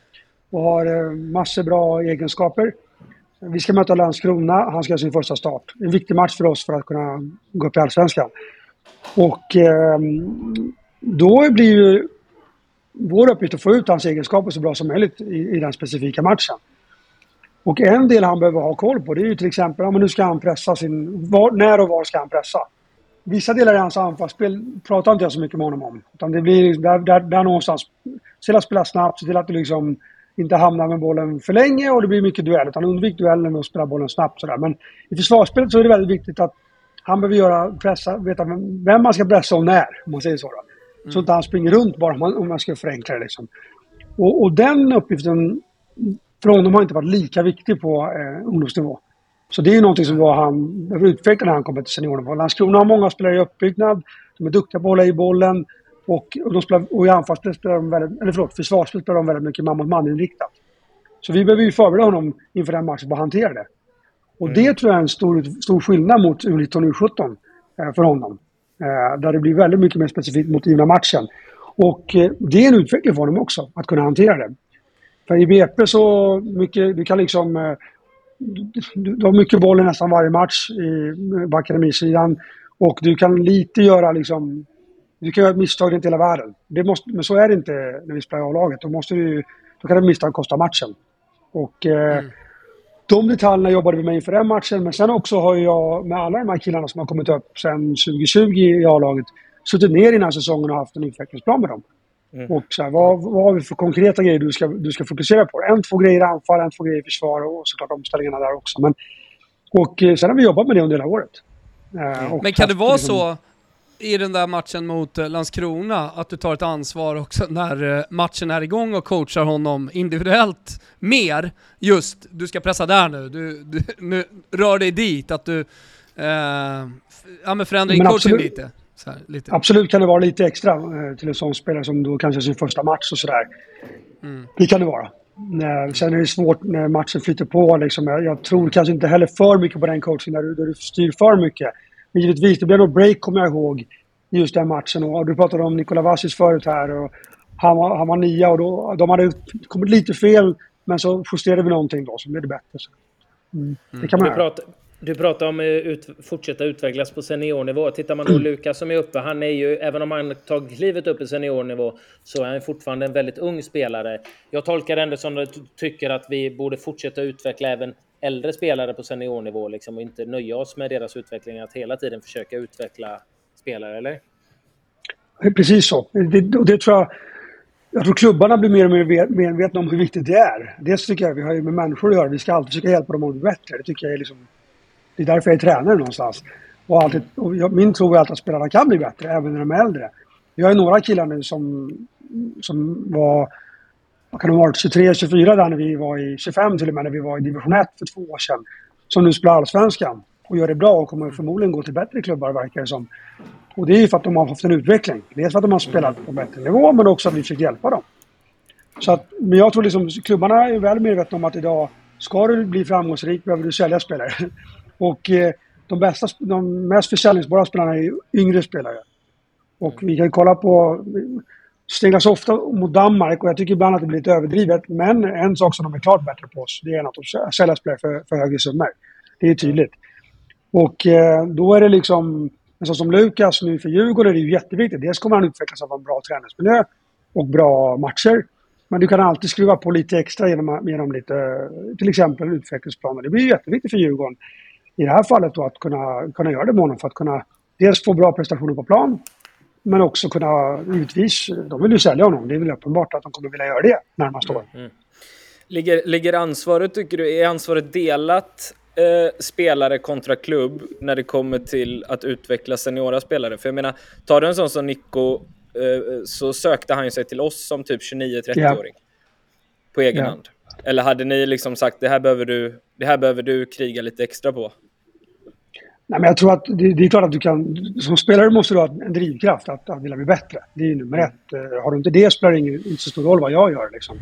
och har eh, massor bra egenskaper. Vi ska möta Landskrona, han ska göra sin första start. En viktig match för oss för att kunna gå upp i Allsvenskan. Och eh, då blir ju vår uppgift att få ut hans egenskaper så bra som möjligt i, i den specifika matchen. Och en del han behöver ha koll på det är ju till exempel, ja, men nu ska han pressa sin... Var, när och var ska han pressa? Vissa delar i hans anfallsspel pratar inte jag så mycket med honom om. Utan det blir där, där, där någonstans. Se till att spela snabbt, se till att du liksom inte hamnar med bollen för länge och det blir mycket duell. Utan undvik duellen och spela bollen snabbt sådär. Men i försvarsspelet så är det väldigt viktigt att han behöver göra, pressa, veta vem man ska pressa och när, om man säger så. Då. Mm. Så att han springer runt bara, om man, om man ska förenkla det liksom. Och, och den uppgiften för honom har inte varit lika viktig på eh, ungdomsnivå. Så det är ju någonting som var han utvecklade när han kommer till seniornivå. Landskrona har många spelare i uppbyggnad. De är duktiga på att hålla i bollen. Och, och, de spelar, och i anfallsspel spelar de väldigt, eller förlåt, försvarsspel spelar de väldigt mycket man mot man inriktat. Så vi behöver ju förbereda honom inför den matchen på att hantera det. Och mm. det tror jag är en stor, stor skillnad mot U19 och U17 eh, för honom. Eh, där det blir väldigt mycket mer specifikt mot givna matchen. Och eh, det är en utveckling för honom också, att kunna hantera det. För i BP så mycket, du kan liksom... Eh, du, har mycket boll i nästan varje match i, på akademisidan. Och du kan lite göra liksom... Du kan göra ett misstag inte hela världen. Det måste, men så är det inte när vi spelar i A-laget. Då, måste du, då kan ett misstag kosta matchen. Och eh, mm. de detaljerna jobbade vi med inför den matchen. Men sen också har jag med alla de här killarna som har kommit upp sen 2020 i A-laget suttit ner innan säsongen och haft en utvecklingsplan med dem. Mm. Och så här, vad, vad har vi för konkreta grejer du ska, du ska fokusera på? En, två grejer i anfall, en, två grejer i försvar och såklart omställningarna där också. Men, och eh, sen har vi jobbat med det under hela året. Eh, Men kan det vara liksom, så i den där matchen mot eh, Landskrona att du tar ett ansvar också *laughs* när matchen är igång och coachar honom individuellt mer? Just, du ska pressa där nu, du, du nu, rör dig dit, att du eh, ja, men förändrar din coaching lite. Här, lite. Absolut kan det vara lite extra eh, till en sån spelare som då kanske sin första match och sådär. Mm. Det kan det vara. Eh, sen är det svårt när matchen flyter på. Liksom. Jag, tror kanske inte heller för mycket på den coachen där du, styr för mycket. Men givetvis, det blev nog break kommer jag ihåg i just den matchen. Och du pratade om Nikola Vasis förut här. Och han, var, han var nia och då, de hade kommit lite fel. Men så justerade vi någonting då så blev det bättre. Mm. Det kan man du, prat, du pratar om att ut, fortsätta utvecklas på seniornivå. Tittar man på *clears throat* Lukas som är uppe, han är ju, även om han tagit klivet upp i seniornivå, så är han fortfarande en väldigt ung spelare. Jag tolkar det ändå som att du tycker att vi borde fortsätta utveckla även äldre spelare på seniornivå liksom, och inte nöja oss med deras utveckling, att hela tiden försöka utveckla spelare, eller? Precis så. Det, det tror jag... Jag tror klubbarna blir mer och mer medvetna om hur viktigt det är. Dels tycker jag vi har ju med människor att göra. Vi ska alltid försöka hjälpa dem att bli bättre. Det tycker jag är liksom det är därför jag är tränare någonstans. Och, alltid, och jag, min tro är alltid att spelarna kan bli bättre, även när de är äldre. Vi har ju några killar nu som, som var, vad kan det ha varit, 23, 24 där när vi var i, 25 till och med, när vi var i division 1 för två år sedan. Som nu spelar allsvenskan och gör det bra och kommer förmodligen gå till bättre klubbar verkar det som. Och det är ju för att de har haft en utveckling. Dels för att de har spelat på bättre nivå men också att vi fick hjälpa dem. Så att, men jag tror liksom klubbarna är väl medvetna om att idag ska du bli framgångsrik behöver du sälja spelare. Och eh, de, bästa, de mest försäljningsbara spelarna är yngre spelare. Och vi kan kolla på... Sneglas ofta mot Danmark och jag tycker ibland att det blir lite överdrivet. Men en sak som de är klart bättre på oss, det är att de säljer spelare för, för högre summor. Det är tydligt. Och eh, då är det liksom... En sån som Lukas nu för Djurgården är det ju jätteviktigt. Dels kommer han utvecklas av en bra träningsmiljö och bra matcher. Men du kan alltid skruva på lite extra genom, genom lite, till exempel utvecklingsplaner. Det blir jätteviktigt för Djurgården i det här fallet då att kunna, kunna göra det med honom för att kunna dels få bra prestationer på plan men också kunna, givetvis, de vill ju sälja honom. Det är väl uppenbart att de kommer vilja göra det närmast år. Mm. Ligger, ligger ansvaret, tycker du, är ansvaret delat eh, spelare kontra klubb när det kommer till att utveckla seniora spelare? För jag menar, tar du en sån som Nico eh, så sökte han ju sig till oss som typ 29-30-åring. Yeah. På egen yeah. hand. Eller hade ni liksom sagt det här behöver du, det här behöver du kriga lite extra på? Nej, men jag tror att det, det, är klart att du kan... Som spelare måste du ha en drivkraft att, att vilja bli bättre. Det är ju nummer ett. Eh, har du inte det spelar det ingen, inte så stor roll vad jag gör. Liksom.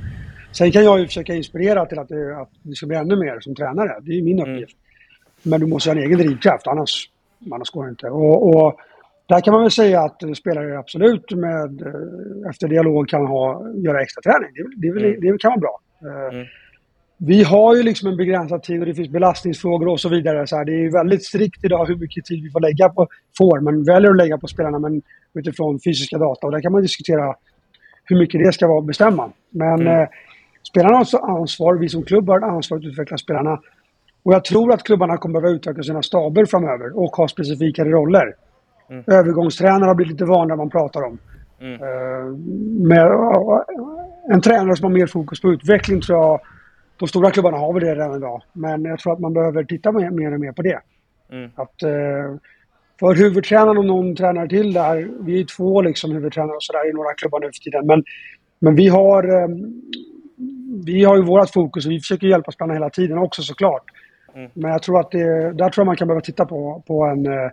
Sen kan jag ju försöka inspirera till att det, att det ska bli ännu mer som tränare. Det är min mm. uppgift. Mm. Men du måste ha en egen drivkraft, annars, annars går det inte. Och, och där kan man väl säga att spelare absolut med, eh, efter dialog kan ha, göra extra träning. Det, det, det, det kan vara bra. Eh, mm vi har ju liksom en begränsad tid och det finns belastningsfrågor och så vidare. Så här, det är väldigt strikt idag hur mycket tid vi får lägga på, får, men väljer att lägga på spelarna men utifrån fysiska data. Och där kan man diskutera hur mycket det ska vara att bestämma. Men mm. eh, spelarna har ansvar, vi som klubb har ansvar att utveckla spelarna. Och jag tror att klubbarna kommer behöva utveckla sina staber framöver och ha specifikare roller. Mm. Övergångstränare har blivit lite vanliga man pratar om. Mm. Uh, med, en tränare som har mer fokus på utveckling tror jag de stora klubbarna har väl det redan idag. Men jag tror att man behöver titta mer, mer och mer på det. Mm. Att, eh, för huvudtränaren och någon tränare till där, vi är två liksom huvudtränare och sådär i några klubbar nu för tiden. Men, men vi har eh, vi har ju vårt fokus och vi försöker hjälpa spelarna hela tiden också såklart. Mm. Men jag tror att det, där tror jag man kan behöva titta på, på en uh,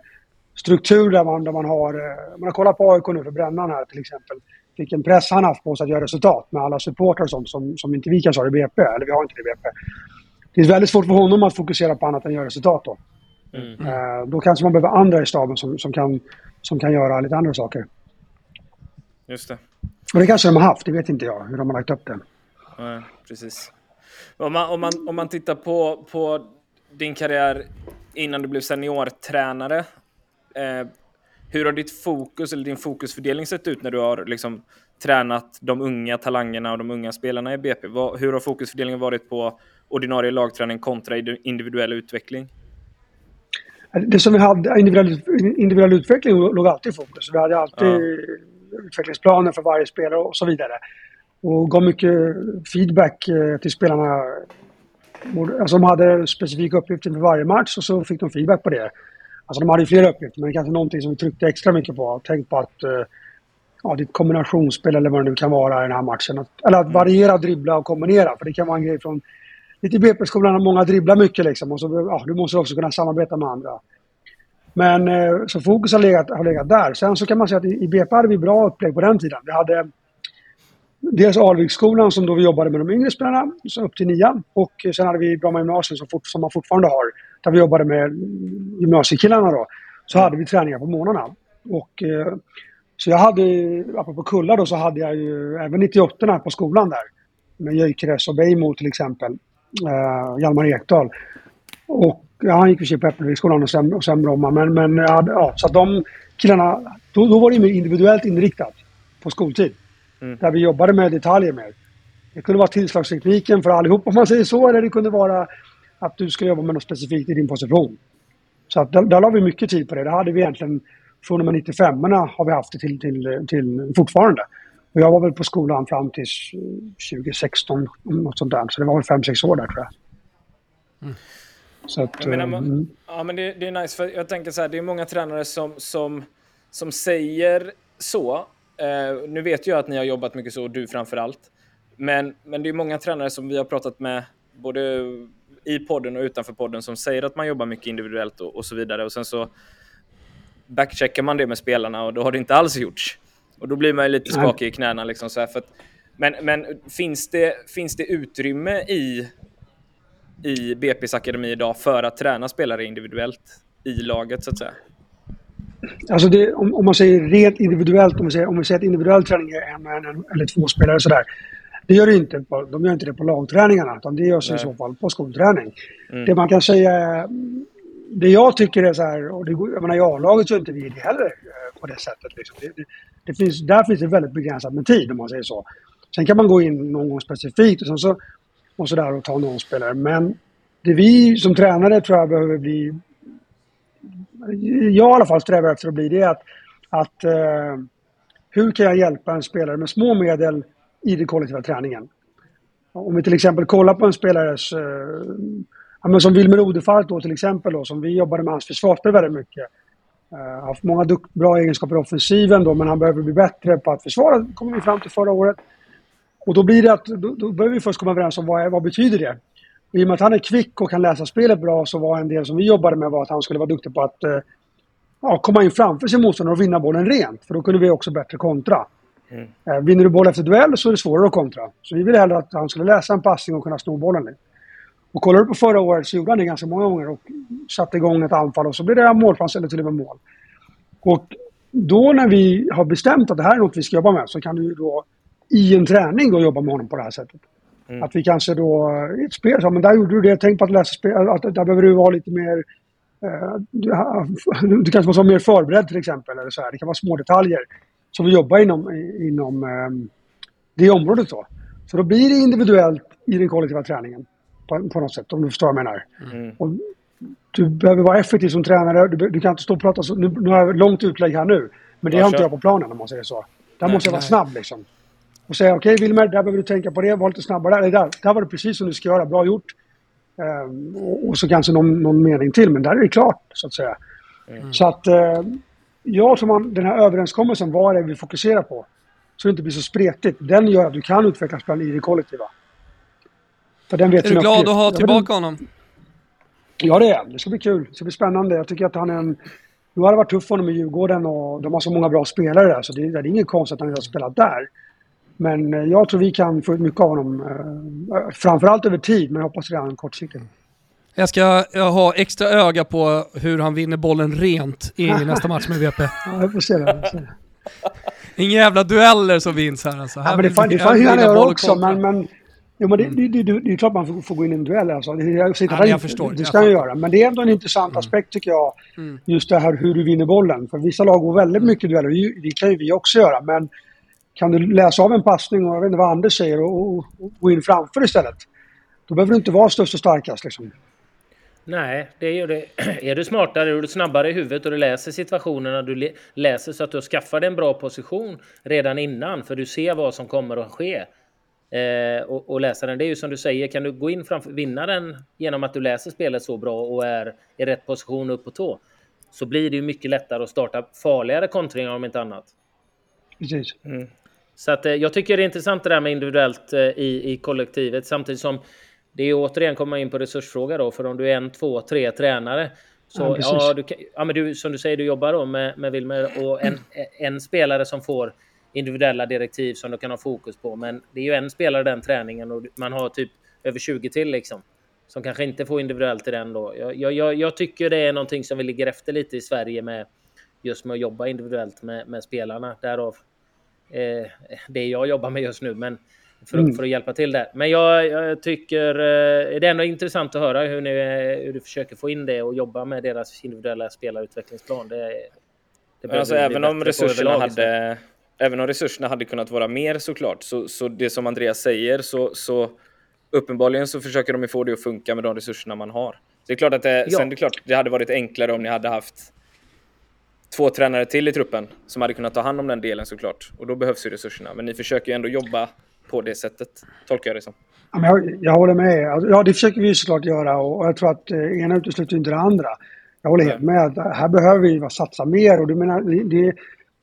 struktur där man, där man har... Man har kollat på AIK nu för Brännan här till exempel. Vilken press han haft på sig att göra resultat med alla supportrar och sånt som, som inte vi kanske har i BP. Eller vi har inte det i BP. Det är väldigt svårt för honom att fokusera på annat än att göra resultat då. Mm. Uh, då kanske man behöver andra i staben som, som, kan, som kan göra lite andra saker. Just det. Och det kanske de har haft, det vet inte jag hur de har lagt upp det. Nej, precis. Om man, om man, om man tittar på, på din karriär innan du blev seniortränare. Eh, hur har ditt fokus eller din fokusfördelning sett ut när du har liksom tränat de unga talangerna och de unga spelarna i BP? Vad, hur har fokusfördelningen varit på ordinarie lagträning kontra individuell utveckling? Det som vi hade, individuell, individuell utveckling låg alltid i fokus. Vi hade alltid ja. utvecklingsplaner för varje spelare och så vidare och gav mycket feedback eh, till spelarna. Alltså de hade specifika uppgifter för varje match och så fick de feedback på det. Alltså de hade ju flera uppgifter, men det kanske någonting som vi tryckte extra mycket på. Tänk på att eh, ja, ditt kombinationsspel eller vad det nu kan vara i den här matchen. Att, eller att variera, dribbla och kombinera. För det kan vara en grej från... Lite BP-skolan många dribblar mycket liksom. Och så, ja, du måste också kunna samarbeta med andra. Men eh, så fokus har legat, har legat där. Sen så kan man säga att i BP hade vi bra upplägg på den tiden. Vi hade Dels Alviksskolan som då vi jobbade med de yngre spelarna, så upp till nian. Och sen hade vi Bromma gymnasium som, fort, som man fortfarande har, där vi jobbade med gymnasiekillarna då. Så hade vi träningar på morgnarna. Och, eh, så jag hade, apropå kullar då, så hade jag ju även 98 på skolan där. Med Gyökeres och Beijmo till exempel. Eh, Hjalmar Ekdal. Och ja, han gick i på Äppelviksskolan och sen, och sen Bromma. Men, men ja, så de killarna, då, då var det mer individuellt inriktat på skoltid. Mm. Där vi jobbade med detaljer mer. Det kunde vara tillslagstekniken för allihop om man säger så, eller det kunde vara att du ska jobba med något specifikt i din position. Så att där, där la vi mycket tid på det. Det hade vi egentligen från och med 95 har vi haft det till, till, till fortfarande. Och jag var väl på skolan fram till 2016, något sånt där. Så det var väl 5-6 år där tror jag. Mm. Så att, menar, man, mm. Ja, men det, det, är nice, för jag tänker så här, det är många tränare som, som, som säger så, Uh, nu vet jag att ni har jobbat mycket så, du framför allt. Men, men det är många tränare som vi har pratat med, både i podden och utanför podden, som säger att man jobbar mycket individuellt och, och så vidare. Och sen så backcheckar man det med spelarna och då har det inte alls gjorts. Och då blir man ju lite skakig i knäna. Liksom så att, men men finns, det, finns det utrymme i, i BP's akademi idag för att träna spelare individuellt i laget, så att säga? Alltså det, om, om, man säger rent individuellt, om vi säger, om vi säger att individuell träning är en, en, en eller två spelare sådär. Det gör det inte på, de gör inte det på lagträningarna, utan det görs Nej. i så fall på skolträning. Mm. Det man kan säga, det jag tycker är så här, och det, jag menar i A-laget gör inte vi det heller eh, på det sättet. Liksom. Det, det, det, finns, där finns det väldigt begränsat med tid om man säger så. Sen kan man gå in någon gång specifikt och, så, och så där och ta någon spelare. Men det vi som tränare tror jag behöver bli jag i alla fall strävar efter att bli det att, att eh, hur kan jag hjälpa en spelare med små medel i den kollektiva träningen? Om vi till exempel kollar på en spelares, eh, ja, som Wilmer Odefalk då till exempel då, som vi jobbade med hans försvarsspel väldigt mycket. Uh, haft många bra egenskaper i offensiven då, men han behöver bli bättre på att försvara, kommer vi fram till förra året. Och då blir det att, då, då behöver vi först komma överens om vad, vad betyder det? I och med att han är kvick och kan läsa spelet bra så var en del som vi jobbade med var att han skulle vara duktig på att eh, ja, komma in framför sin motståndare och vinna bollen rent. För då kunde vi också bättre kontra. Mm. Eh, vinner du boll efter duell så är det svårare att kontra. Så vi ville hellre att han skulle läsa en passning och kunna sno bollen. Och kollar du på förra året så gjorde han det ganska många gånger och satte igång ett anfall och så blev det målchans eller till och med mål. Och då när vi har bestämt att det här är något vi ska jobba med så kan du då i en träning då jobba med honom på det här sättet. Mm. Att vi kanske då i ett spel, så, men där gjorde du det, tänk på att läsa spel, att där behöver du vara lite mer eh, du, du, kanske måste vara mer förberedd till exempel. Eller så här. Det kan vara små detaljer som vi jobbar inom, inom eh, det området. Då. Så då blir det individuellt i den kollektiva träningen på, på något sätt, om du förstår vad jag menar. Mm. Och du behöver vara effektiv som tränare. Du, du kan inte stå och prata så. Nu, nu har jag långt utlägg här nu. Men det har inte jag på planen om man säger så. Där nej, måste jag vara nej. snabb liksom och säga okej okay, Wilmer, där behöver du tänka på det, var lite snabbare där. Där, där var det precis som du ska göra, bra gjort. Um, och, och, så kanske någon, någon mening till, men där är det klart så att säga. Mm. Så att uh, jag tror man, den här överenskommelsen, vad är det vi fokuserar på? Så det inte blir så spretigt. Den gör att du kan utveckla spel i det kollektiva. För den vet är du glad att ha tillbaka honom? Ja, det är Det ska bli kul. Det ska bli spännande. Jag tycker att han är en... Nu har det varit tufft för honom i Djurgården och de har så många bra spelare där så det, det är ingen konst att han inte har spelat där. Men eh, jag tror vi kan få ut mycket av honom. Eh, framförallt över tid, men jag hoppas redan kortsiktigt. Jag ska ha extra öga på hur han vinner bollen rent i *laughs* nästa match med VP. Ja, jag får se det. Jag får det. Inga jävla dueller som vinns här alltså. Här ja, men det, fan, det får han göra också, men, men Jo, men det, mm. det, det, det, är klart man får, får gå in i en duell. Alltså. Det, jag ja, jag inte, förstår. Det ska han göra. Men det är ändå en intressant mm. aspekt tycker jag. Mm. Just det här hur du vinner bollen. För vissa lag går väldigt mycket dueller. Det kan ju vi också göra. Men kan du läsa av en passning och jag vet inte vad Anders säger och, och, och gå in framför istället. Då behöver du inte vara störst och starkast liksom. Nej, det gör det. *clears throat* Är du smartare och du snabbare i huvudet och du läser situationerna, du läser så att du skaffar dig en bra position redan innan, för du ser vad som kommer att ske eh, och, och, läsa den. Det är ju som du säger, kan du gå in framför, vinna den genom att du läser spelet så bra och är i rätt position upp på tå, så blir det ju mycket lättare att starta farligare kontringar om inte annat. Precis. Mm. Så att, eh, jag tycker det är intressant det där med individuellt eh, i, i kollektivet, samtidigt som det är återigen komma in på resursfråga då, för om du är en, två, tre tränare så ja, ja, du, ja men du, som du säger, du jobbar då med, med Wilmer och en, en spelare som får individuella direktiv som du kan ha fokus på. Men det är ju en spelare den träningen och man har typ över 20 till liksom. Som kanske inte får individuellt i den då. Jag, jag, jag tycker det är någonting som vi ligger efter lite i Sverige med just med att jobba individuellt med, med spelarna. Därav eh, det jag jobbar med just nu. Men för, mm. för att hjälpa till där. Men jag, jag tycker eh, det är ändå intressant att höra hur, ni, hur du försöker få in det och jobba med deras individuella spelarutvecklingsplan. Det, det alltså, även om resurserna hade även om resurserna hade kunnat vara mer såklart, så, så det som Andreas säger, så, så uppenbarligen så försöker de ju få det att funka med de resurserna man har. det är klart att det, ja. sen det, är klart, det hade varit enklare om ni hade haft två tränare till i truppen som hade kunnat ta hand om den delen såklart. Och då behövs ju resurserna. Men ni försöker ju ändå jobba på det sättet, tolkar jag det som. Ja, jag, jag håller med. Alltså, ja, det försöker vi såklart göra och jag tror att eh, ena utesluter inte det andra. Jag håller helt med. Här behöver vi satsa mer och du menar, det,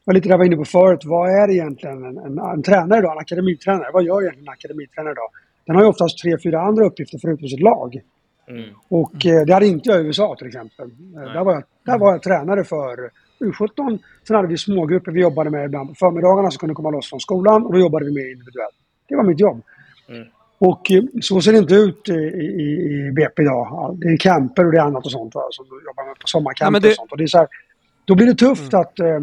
var lite det jag var inne på förut. Vad är egentligen en, en, en tränare då? En akademitränare. Vad gör egentligen en akademitränare då? Den har ju oftast tre, fyra andra uppgifter förutom sitt lag. Mm. Och. Eh, det hade inte jag i USA till exempel. Eh, där var, jag, där var jag tränare för U17. Sen hade vi smågrupper vi jobbade med ibland på förmiddagarna som kunde komma loss från skolan och då jobbade vi mer individuellt. Det var mitt jobb. Mm. Och eh, så ser det inte ut i, i, i BP idag. Det är camper och det är annat och sånt va, som jobbar med på sommarcamper ja, det... och sånt. Och det är så här, då blir det tufft mm. att eh,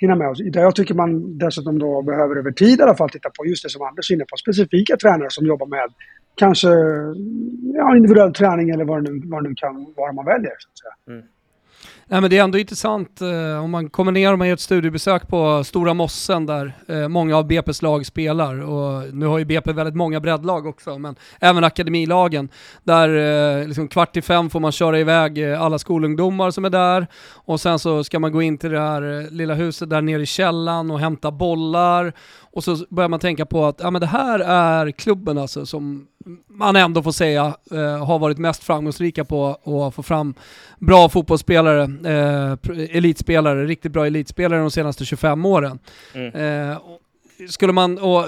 hinna med. Där jag tycker man dessutom då behöver över tid i alla fall titta på just det som Anders är inne på. Specifika tränare som jobbar med kanske ja, individuell träning eller vad det nu, vad det nu kan vara man väljer. Så att säga. Mm. Nej, men det är ändå intressant eh, om man kommer ner och man gör ett studiebesök på Stora Mossen där eh, många av BP's lag spelar. Och nu har ju BP väldigt många breddlag också, men även akademilagen. Där eh, liksom kvart i fem får man köra iväg eh, alla skolungdomar som är där och sen så ska man gå in till det här eh, lilla huset där nere i källan och hämta bollar och så börjar man tänka på att ja, men det här är klubben alltså som man ändå får säga eh, har varit mest framgångsrika på att få fram bra fotbollsspelare, eh, elitspelare, riktigt bra elitspelare de senaste 25 åren. Mm. Eh, skulle man, och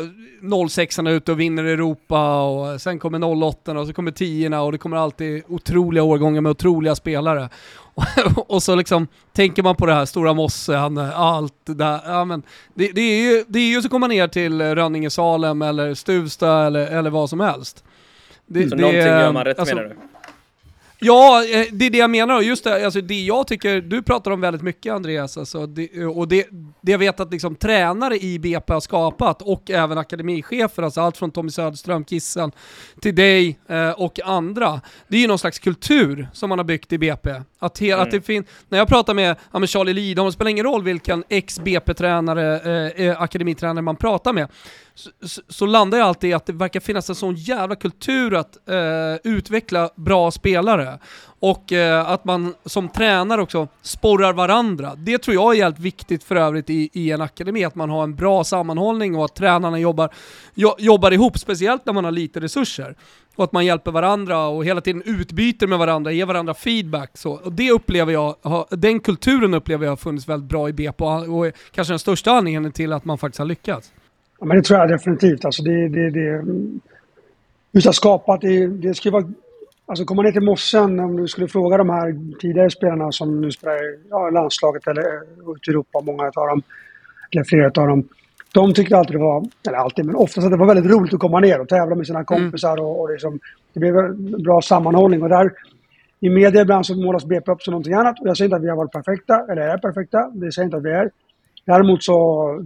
06 är ute och vinner Europa och sen kommer 08 och så kommer 10 och det kommer alltid otroliga årgångar med otroliga spelare. *laughs* och så liksom tänker man på det här, Stora Mosse, han, allt det där. Ja, men det, det, är ju, det är ju så kommer ner till Rönninge Salem eller Stuvsta eller, eller vad som helst. Det, så det, någonting gör man rätt alltså, menar du? Ja, eh, det är det jag menar. Just det, alltså det jag tycker, du pratar om väldigt mycket Andreas, alltså det, och det, det jag vet att liksom tränare i BP har skapat, och även akademichefer, alltså allt från Tommy Söderström, Kissen, till dig eh, och andra. Det är ju någon slags kultur som man har byggt i BP. Att, he, mm. att det fin när jag pratar med, ja, med Charlie Lidholm, det spelar ingen roll vilken ex-BP-tränare, eh, eh, akademitränare man pratar med, så, så, landar jag alltid i att det verkar finnas en sån jävla kultur att eh, utveckla bra spelare. Och eh, att man som tränare också sporrar varandra. Det tror jag är jävligt viktigt för övrigt i, i en akademi, att man har en bra sammanhållning och att tränarna jobbar, jo, jobbar ihop, speciellt när man har lite resurser. Och att man hjälper varandra och hela tiden utbyter med varandra, ger varandra feedback. Så. Och det upplever jag, den kulturen upplever jag har funnits väldigt bra i BP och är kanske den största anledningen till att man faktiskt har lyckats. Ja, men det tror jag definitivt. Alltså det, det, det, mm, just att skapa, det, det ska vara Alltså komma ner till Mossen, om du skulle fråga de här tidigare spelarna som nu spelar i ja, landslaget eller ute i Europa, många av dem, eller flera av dem. De tyckte alltid det var, eller alltid, men oftast att det var väldigt roligt att komma ner och tävla med sina mm. kompisar och, och liksom, det blev en bra sammanhållning. Och där, i media ibland så målas BP upp som någonting annat. Och jag säger inte att vi har varit perfekta, eller är perfekta. Det säger inte att vi är. Däremot så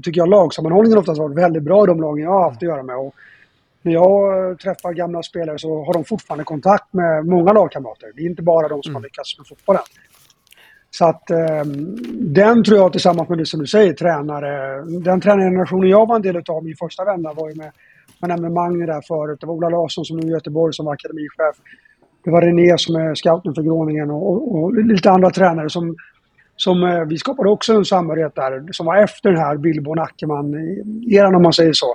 tycker jag lagsammanhållningen oftast varit väldigt bra i de lagen jag har haft att göra med. Och när jag träffar gamla spelare så har de fortfarande kontakt med många lagkamrater. Det är inte bara de som mm. har lyckats med fotbollen. Så att eh, den tror jag tillsammans med det som du säger, tränare. Den tränargenerationen jag var en del av, min första vända var ju med, man nämnde Magne där förut. Det var Ola Larsson som nu är i Göteborg som var akademichef. Det var René som är scouten för Groningen och, och, och lite andra tränare som, som eh, vi skapade också en samhörighet där som var efter den här Billborn Ackerman-eran om man säger så.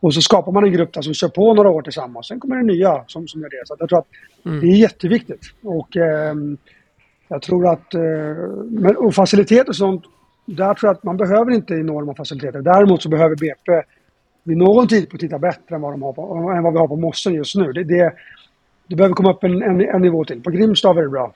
Och så skapar man en grupp där som kör på några år tillsammans. Sen kommer det nya som, som gör det. Så jag tror att mm. det är jätteviktigt. Och eh, jag tror att... Eh, och faciliteter och sånt. Där tror jag att man behöver inte enorma faciliteter. Däremot så behöver BP vid någon tidpunkt titta bättre än vad, de har på, än vad vi har på Mossen just nu. Det, det, det behöver komma upp en, en, en nivå till. På Grimstad är det bra.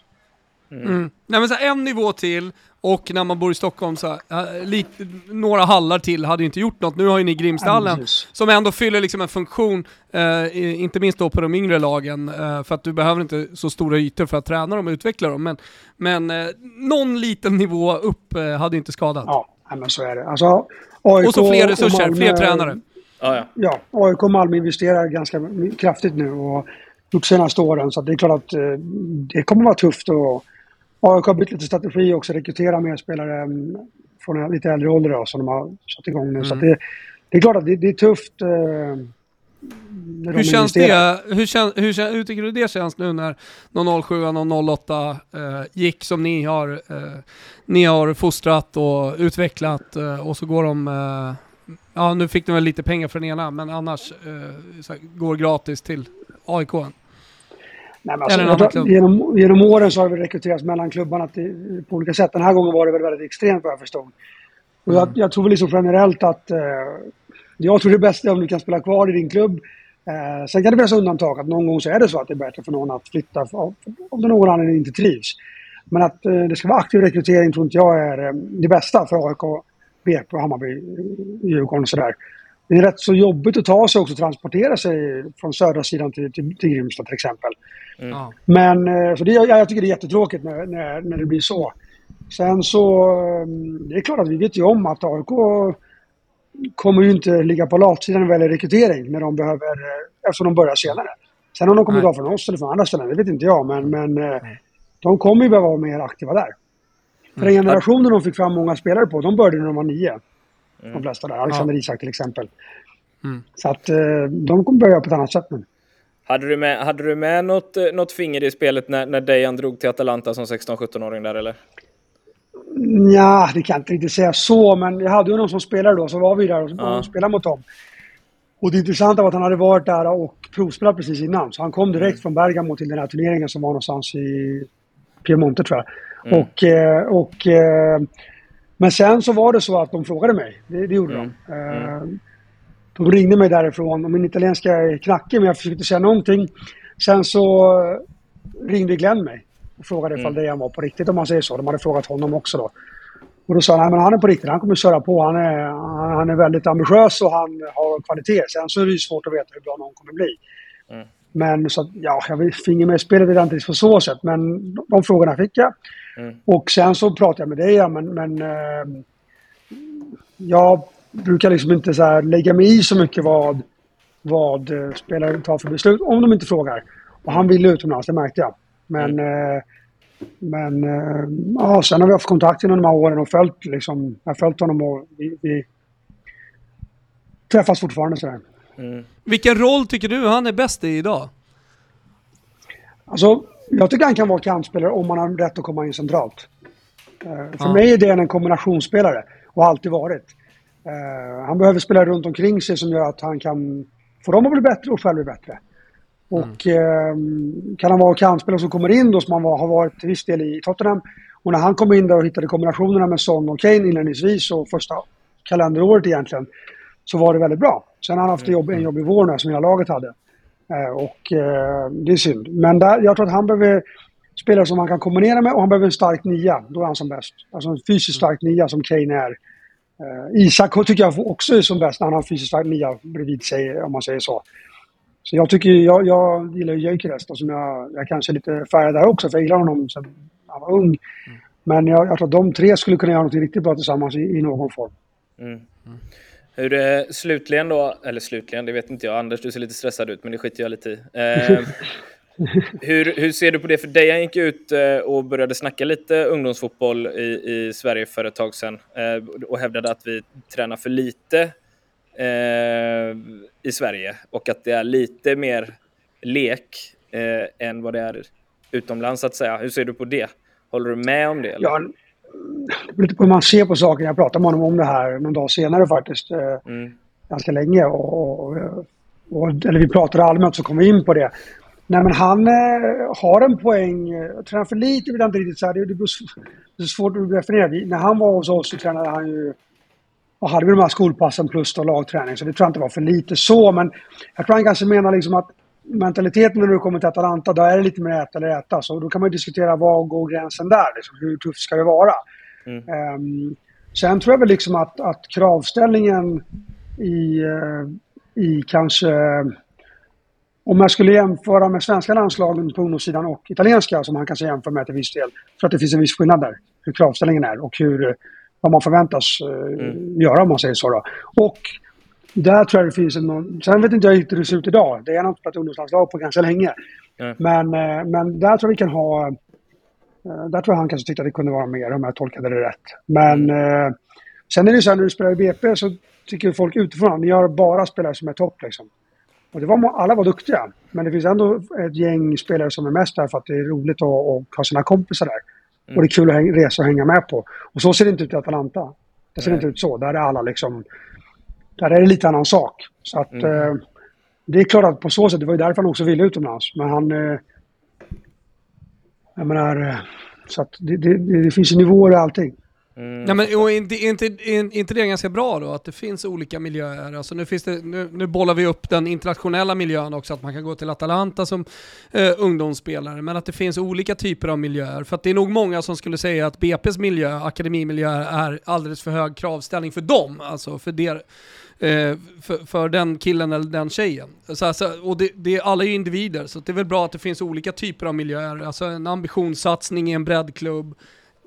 Mm. Mm. Nej, men så en nivå till och när man bor i Stockholm så här, lik, några hallar till hade ju inte gjort något. Nu har ju ni Grimstallen mm, som ändå fyller liksom en funktion, eh, inte minst då på de yngre lagen, eh, för att du behöver inte så stora ytor för att träna dem och utveckla dem. Men, men eh, någon liten nivå upp eh, hade inte skadat. Ja, men så är det. Alltså, AIK och så fler resurser, Malmö, fler tränare. Ja, ja. ja, AIK och Malmö investerar ganska kraftigt nu och de senaste åren. Så det är klart att eh, det kommer vara tufft att AIK har bytt lite strategi också, rekrytera mer spelare mm, från en lite äldre ålder då, som de har satt igång nu. Mm. Så det, det, är klart att det, det är tufft. Eh, hur känns det? Hur, kän, hur, hur, tycker du det känns nu när någon 07 och 08 eh, gick som ni har, eh, ni har fostrat och utvecklat eh, och så går de eh, Ja, nu fick de väl lite pengar för den ena, men annars eh, går gratis till AIK. Nej, men alltså, genom, genom åren så har det rekryterats mellan klubbarna till, på olika sätt. Den här gången var det väl väldigt extremt vad jag förstod. Och jag, mm. jag tror väl liksom generellt att eh, jag tror det bästa är om du kan spela kvar i din klubb. Eh, sen kan det finnas undantag, att någon gång så är det så att det är bättre för någon att flytta om någon anledning inte trivs. Men att eh, det ska vara aktiv rekrytering tror inte jag är eh, det bästa för AIK, BP, Hammarby, Djurgården och sådär det är rätt så jobbigt att ta sig också, transportera sig från södra sidan till, till, till Grimsta till exempel. Mm. Men eh, så det, jag, jag tycker det är jättetråkigt när, när, när det blir så. Sen så, mm, det är klart att vi vet ju om att AIK kommer ju inte ligga på latsidan vad gäller rekrytering när de behöver, eh, eftersom de börjar senare. Sen om de kommer idag från oss eller från andra ställen, det vet inte jag, men, men mm. de kommer ju behöva vara mer aktiva där. För den mm. generationen de fick fram många spelare på, de började när de var nio. Mm. De flesta där. Alexander ja. Isak till exempel. Mm. Så att eh, de kommer börja på ett annat sätt nu. Hade du med, hade du med något, eh, något finger i spelet när, när Dejan drog till Atalanta som 16-17-åring där eller? Ja, det kan jag inte riktigt säga så, men jag hade ju någon som spelade då, så var vi där och, ja. spelade mot dem. Och det intressanta var att han hade varit där och provspelat precis innan. Så han kom direkt mm. från Bergamo till den här turneringen som var någonstans i Piemonte tror jag. Mm. Och, eh, och men sen så var det så att de frågade mig. Det, det gjorde mm. de. De ringde mig därifrån och min italienska är knackig men jag försökte säga någonting. Sen så ringde Glenn mig och frågade mm. ifall det var på riktigt om man säger så. De hade frågat honom också då. Och då sa han, att han är på riktigt, han kommer köra på. Han är, han är väldigt ambitiös och han har kvalitet. Sen så är det ju svårt att veta hur bra någon kommer bli. Mm. Men så ja, jag fick med spelet är inte på så sätt. Men de, de frågorna fick jag. Mm. Och sen så pratade jag med dig, ja, men, men eh, jag brukar liksom inte så här lägga mig i så mycket vad, vad eh, spelare tar för beslut om de inte frågar. Och han ville utomlands, det märkte jag. Men, mm. eh, men eh, ja, sen har vi haft kontakt genom de här åren och följt, liksom, jag har följt honom och vi, vi träffas fortfarande sådär. Mm. Vilken roll tycker du han är bäst i idag? Alltså, jag tycker han kan vara kantspelare om man har rätt att komma in centralt. För ja. mig är det en kombinationsspelare och har alltid varit. Uh, han behöver spela runt omkring sig som gör att han kan få dem att bli bättre och själv bli bättre. Och mm. uh, kan han vara kantspelare som kommer in då som han var, har varit till viss del i Tottenham. Och när han kom in där och hittade kombinationerna med Son och Kane inledningsvis och första kalenderåret egentligen så var det väldigt bra. Sen har han haft en, jobb, en jobbig vår nu som hela laget hade. Eh, och eh, det är synd. Men där, jag tror att han behöver spelare som han kan kombinera med och han behöver en stark nia. Då är han som bäst. Alltså en fysiskt stark nia som Kane är. Uh, Isak tycker jag också är som bäst när han har fysiskt nia bredvid sig, om man säger så. Så jag tycker, jag, jag gillar ju Gyökeres som jag, jag kanske är lite färgad där också, för jag gillar honom sen han var ung. Mm. Men jag, jag tror att de tre skulle kunna göra något riktigt bra tillsammans i, i någon form. Mm. Mm. Hur det slutligen då, eller slutligen, det vet inte jag. Anders, du ser lite stressad ut, men det skiter jag lite i. Eh, *laughs* hur, hur ser du på det? För Dejan gick ut eh, och började snacka lite ungdomsfotboll i, i Sverige för ett tag sedan eh, och hävdade att vi tränar för lite eh, i Sverige och att det är lite mer lek än vad det är utomlands, så att säga. Hur ser du på det? Håller du med om det? Eller? Ja, det beror lite på hur man ser på saken. Jag pratade med honom om det här någon dag senare faktiskt. Mm. Ganska länge. Och, och, och, eller vi pratade allmänt så kom vi in på det. Nej men han eh, har en poäng. Tränar för lite vill jag inte riktigt säga. Det, det, är svårt att definiera. När han var hos oss så tränade han ju... Och hade vi de här skolpassen plus då lagträning. Så det tror jag inte var för lite så. Men jag tror han kanske menar liksom att mentaliteten när du kommer till Atalanta, då är det lite mer äta eller äta. Så då kan man diskutera var går gränsen där? Liksom, hur tufft ska det vara? Mm. Um, sen tror jag väl liksom att, att kravställningen i, uh, i kanske... Om jag skulle jämföra med svenska landslagen på ungdomssidan och italienska, som man kanske jämför med till viss del, för att det finns en viss skillnad där. Hur kravställningen är och hur, vad man förväntas uh, mm. göra om man säger så. Då. Och där tror jag det finns en... Sen vet inte jag hur det ser ut idag. Det är inte spelat ungdomslandslag på ganska länge. Mm. Men, eh, men där tror jag vi kan ha... Eh, där tror jag han kanske tyckte att det kunde vara mer om jag tolkade det rätt. Men mm. sen är det så här när du spelar i BP så tycker folk utifrån ni har bara spelare som är topp liksom. Och det var, alla var duktiga. Men det finns ändå ett gäng spelare som är mest där för att det är roligt att, att ha sina kompisar där. Mm. Och det är kul att resa och hänga med på. Och så ser det inte ut i Atalanta. Det ser Nej. inte ut så. Där är alla liksom där är det lite annan sak. Så att, mm. eh, det är klart att på så sätt, det var ju därför han också ville utomlands. Men han... Eh, jag menar, eh, så att det, det, det finns ju nivåer i allting. Mm. Ja, men, och inte, inte, inte det är ganska bra då, att det finns olika miljöer? Alltså nu, finns det, nu, nu bollar vi upp den internationella miljön också, att man kan gå till Atalanta som eh, ungdomsspelare, men att det finns olika typer av miljöer. För det är nog många som skulle säga att BP's miljö, akademimiljö, är alldeles för hög kravställning för dem, alltså för der, eh, för, för, den killen eller den tjejen. Så, alltså, och det, det, alla är ju individer, så det är väl bra att det finns olika typer av miljöer. Alltså en ambitionssatsning i en breddklubb,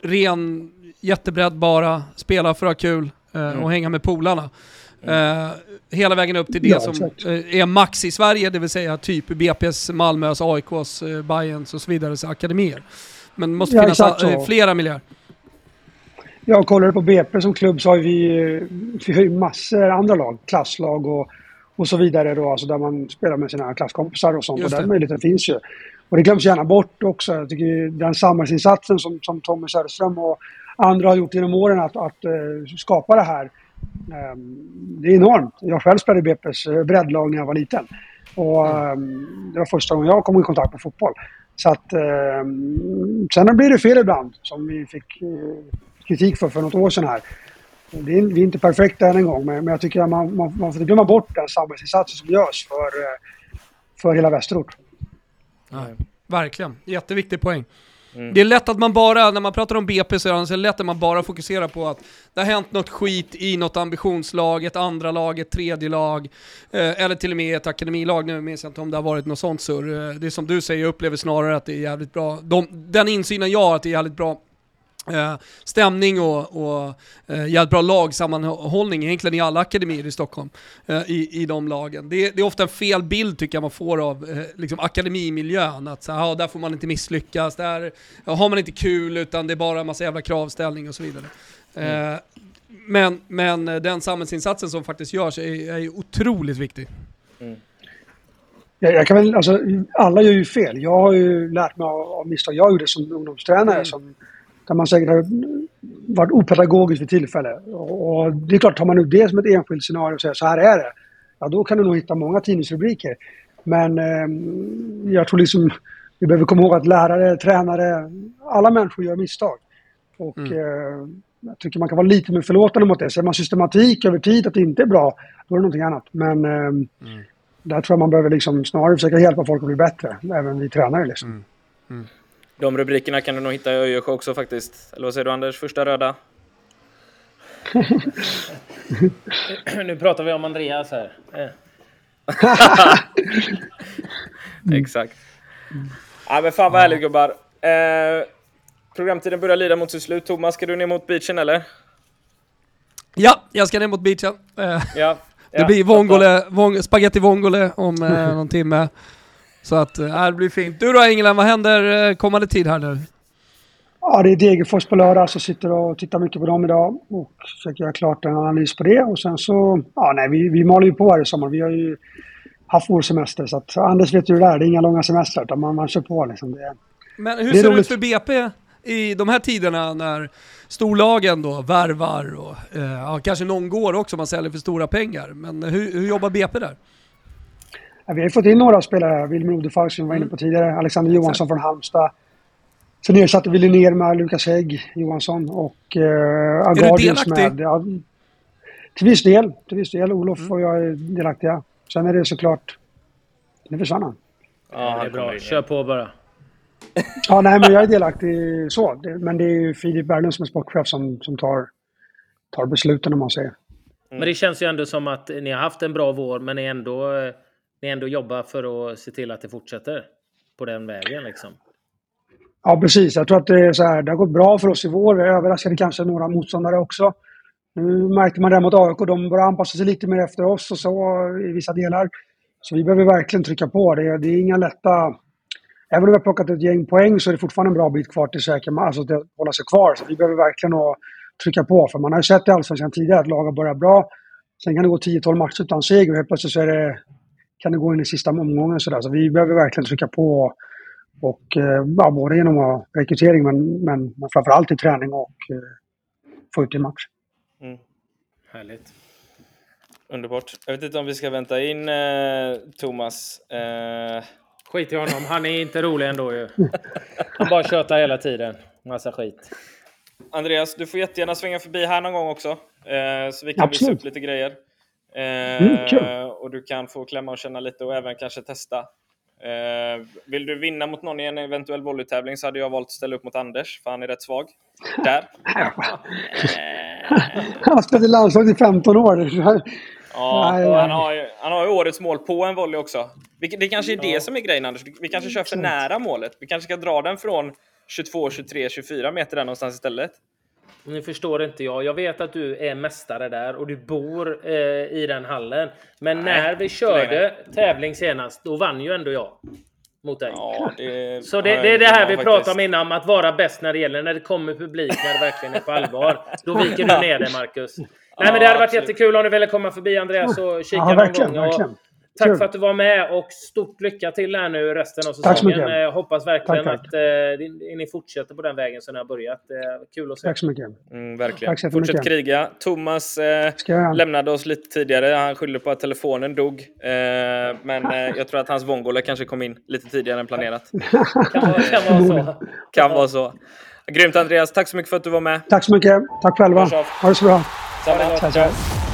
ren jättebredd bara, spela för att ha kul eh, mm. och hänga med polarna. Uh, hela vägen upp till det ja, som uh, är max i Sverige, det vill säga typ BP's, Malmös, AIKs, uh, Bayerns och så vidare akademier. Men det måste ja, finnas uh, flera miljöer. Ja, kollar du på BP som klubb så har vi, vi har ju massor andra lag, klasslag och, och så vidare då, alltså där man spelar med sina klasskompisar och sånt. och den möjligheten finns ju. Och det glöms gärna bort också. Jag tycker den samhällsinsatsen som, som Tommy Söderström och andra har gjort genom åren att, att uh, skapa det här. Um, det är enormt. Jag själv spelade i BP's eh, breddlag när jag var liten. Och um, det var första gången jag kom i kontakt med fotboll. Så att, um, sen blir det fel ibland, som vi fick uh, kritik för för något år sedan här. Det är, vi är inte perfekta än en gång, men, men jag tycker att man, man, man får inte glömma bort den samhällsinsatsen som görs för, uh, för hela västerort. Nej, verkligen, jätteviktig poäng. Mm. Det är lätt att man bara, när man pratar om BP så är det lätt att man bara fokuserar på att det har hänt något skit i något ambitionslag, ett andra lag, ett tredje lag, eh, eller till och med ett akademilag. Nu minns jag inte om det har varit något sånt surr. Eh, det är som du säger, jag upplever snarare att det är jävligt bra. De, den insynen jag har att det är jävligt bra Eh, stämning och, och eh, jävligt bra lagsammanhållning egentligen i alla akademier i Stockholm, eh, i, i de lagen. Det, det, är ofta en fel bild tycker jag man får av eh, liksom akademimiljön, att så här, ja, där får man inte misslyckas, där har man inte kul utan det är bara en massa jävla kravställning och så vidare. Mm. men, men den samhällsinsatsen som faktiskt görs är, är otroligt viktig. Mm. Jag, jag, kan väl, alltså, alla gör ju fel. Jag har ju lärt mig av, av misstag jag gjorde som ungdomstränare mm. som där man säkert har varit opedagogisk vid tillfälle. Och det är klart, tar man nu det som ett enskilt scenario och säger så här är det. Ja, då kan du nog hitta många tidningsrubriker. Men eh, jag tror liksom vi behöver komma ihåg att lärare, tränare, alla människor gör misstag. Och mm. eh, jag tycker man kan vara lite mer förlåtande mot det. Ser man systematik över tid att det inte är bra, då är det någonting annat. Men eh, mm. där tror jag man behöver liksom snarare försöka hjälpa folk att bli bättre, även vi tränare. Liksom. Mm. De rubrikerna kan du nog hitta i Öjersjö också faktiskt. Eller vad säger du Anders? Första röda? *laughs* nu pratar vi om Andreas här. *laughs* Exakt. Ja, men fan vad härligt gubbar. Eh, programtiden börjar lida mot sitt slut. Thomas, ska du ner mot beachen eller? Ja, jag ska ner mot beachen. Eh, ja, *laughs* det blir vongole, vong, spaghetti vongole om eh, någon timme. Så att äh, det blir fint. Du då England, vad händer eh, kommande tid här nu? Ja, det är Degerfors på lördag, så sitter och tittar mycket på dem idag och försöker göra klart en analys på det. Och sen så, ja nej, vi, vi maler ju på här i sommar. Vi har ju haft vår semester, så att Anders vet ju hur det är. Det är inga långa semestrar, utan man, man kör på liksom. Det, Men hur det ser det ut för BP i de här tiderna när storlagen då värvar och eh, ja, kanske någon går också, man säljer för stora pengar. Men hur, hur jobbar BP där? Vi har fått in några spelare. Wilmer Odefalk som vi var inne på tidigare. Alexander Johansson från Halmstad. Sen ersatte vi Linnér med Lukas Hägg Johansson och eh, Är delaktig? Med, ja, till viss del. Till viss del. Olof mm. och jag är delaktiga. Sen är det såklart... Nu försvann han. Ja, det är bra. Kör på bara. *laughs* ja, nej, men jag är delaktig så. Men det är ju Filip Berglund som är sportchef som, som tar, tar besluten om man säger. Mm. Men det känns ju ändå som att ni har haft en bra vår, men ni ändå, ni ändå jobbar för att se till att det fortsätter på den vägen liksom. Ja, precis. Jag tror att det, är så här, det har gått bra för oss i vår. Vi överraskade kanske några motståndare också. Nu märkte man det mot AIK, de börjar anpassa sig lite mer efter oss och så i vissa delar. Så vi behöver verkligen trycka på. Det, det är inga lätta... Även om vi har plockat ett gäng poäng så är det fortfarande en bra bit kvar till säker, alltså till att hålla sig kvar. Så vi behöver verkligen trycka på. För man har ju sett i Allsvenskan tidigare att lag har börjat bra. Sen kan det gå 10-12 matcher utan seger och helt plötsligt så är det, kan det gå in i sista omgången. Så, där. så vi behöver verkligen trycka på. Och, eh, ja, både genom rekrytering men, men, men framförallt i träning och eh, få ut i match. Mm. Härligt. Underbart. Jag vet inte om vi ska vänta in eh, Thomas. Eh... Skit i honom. Han är inte rolig ändå ju. *laughs* Han bara tjötar hela tiden. Massa skit. Andreas, du får jättegärna svänga förbi här någon gång också. Eh, så vi kan Absolut. visa upp lite grejer. Mm, eh, och du kan få klämma och känna lite och även kanske testa Eh, vill du vinna mot någon i en eventuell volleytävling så hade jag valt att ställa upp mot Anders, för han är rätt svag. Där. *laughs* han har spelat i landslaget i 15 år. Ja, *laughs* han har, ju, han har ju årets mål på en volley också. Det kanske är det som är grejen Anders. Vi kanske kör för nära målet. Vi kanske ska dra den från 22, 23, 24 meter där någonstans istället. Nu förstår inte jag. Jag vet att du är mästare där och du bor eh, i den hallen. Men nej, när vi körde tävling senast, då vann ju ändå jag. Mot dig. Ja, det, så det, det, är det här vi pratade om innan, om att vara bäst när det gäller. När det kommer publik, när det verkligen är på allvar. Då viker du ner dig, Marcus. Nej, men det hade varit jättekul om du ville komma förbi Andreas och kika ja, någon gång. Och, Tack Kul. för att du var med och stort lycka till här nu resten av säsongen. Jag hoppas verkligen tack, tack. att eh, ni fortsätter på den vägen som ni har börjat. Eh, kul att se. Tack så mycket. Mm, verkligen. Tack Fortsätt kriga. Thomas eh, lämnade oss lite tidigare. Han skyllde på att telefonen dog. Eh, men eh, jag tror att hans vongole kanske kom in lite tidigare än planerat. *laughs* kan, vara, kan vara så. Kan vara så. Grymt Andreas, tack så mycket för att du var med. Tack så mycket. Tack själva. Ha det så bra. Samma.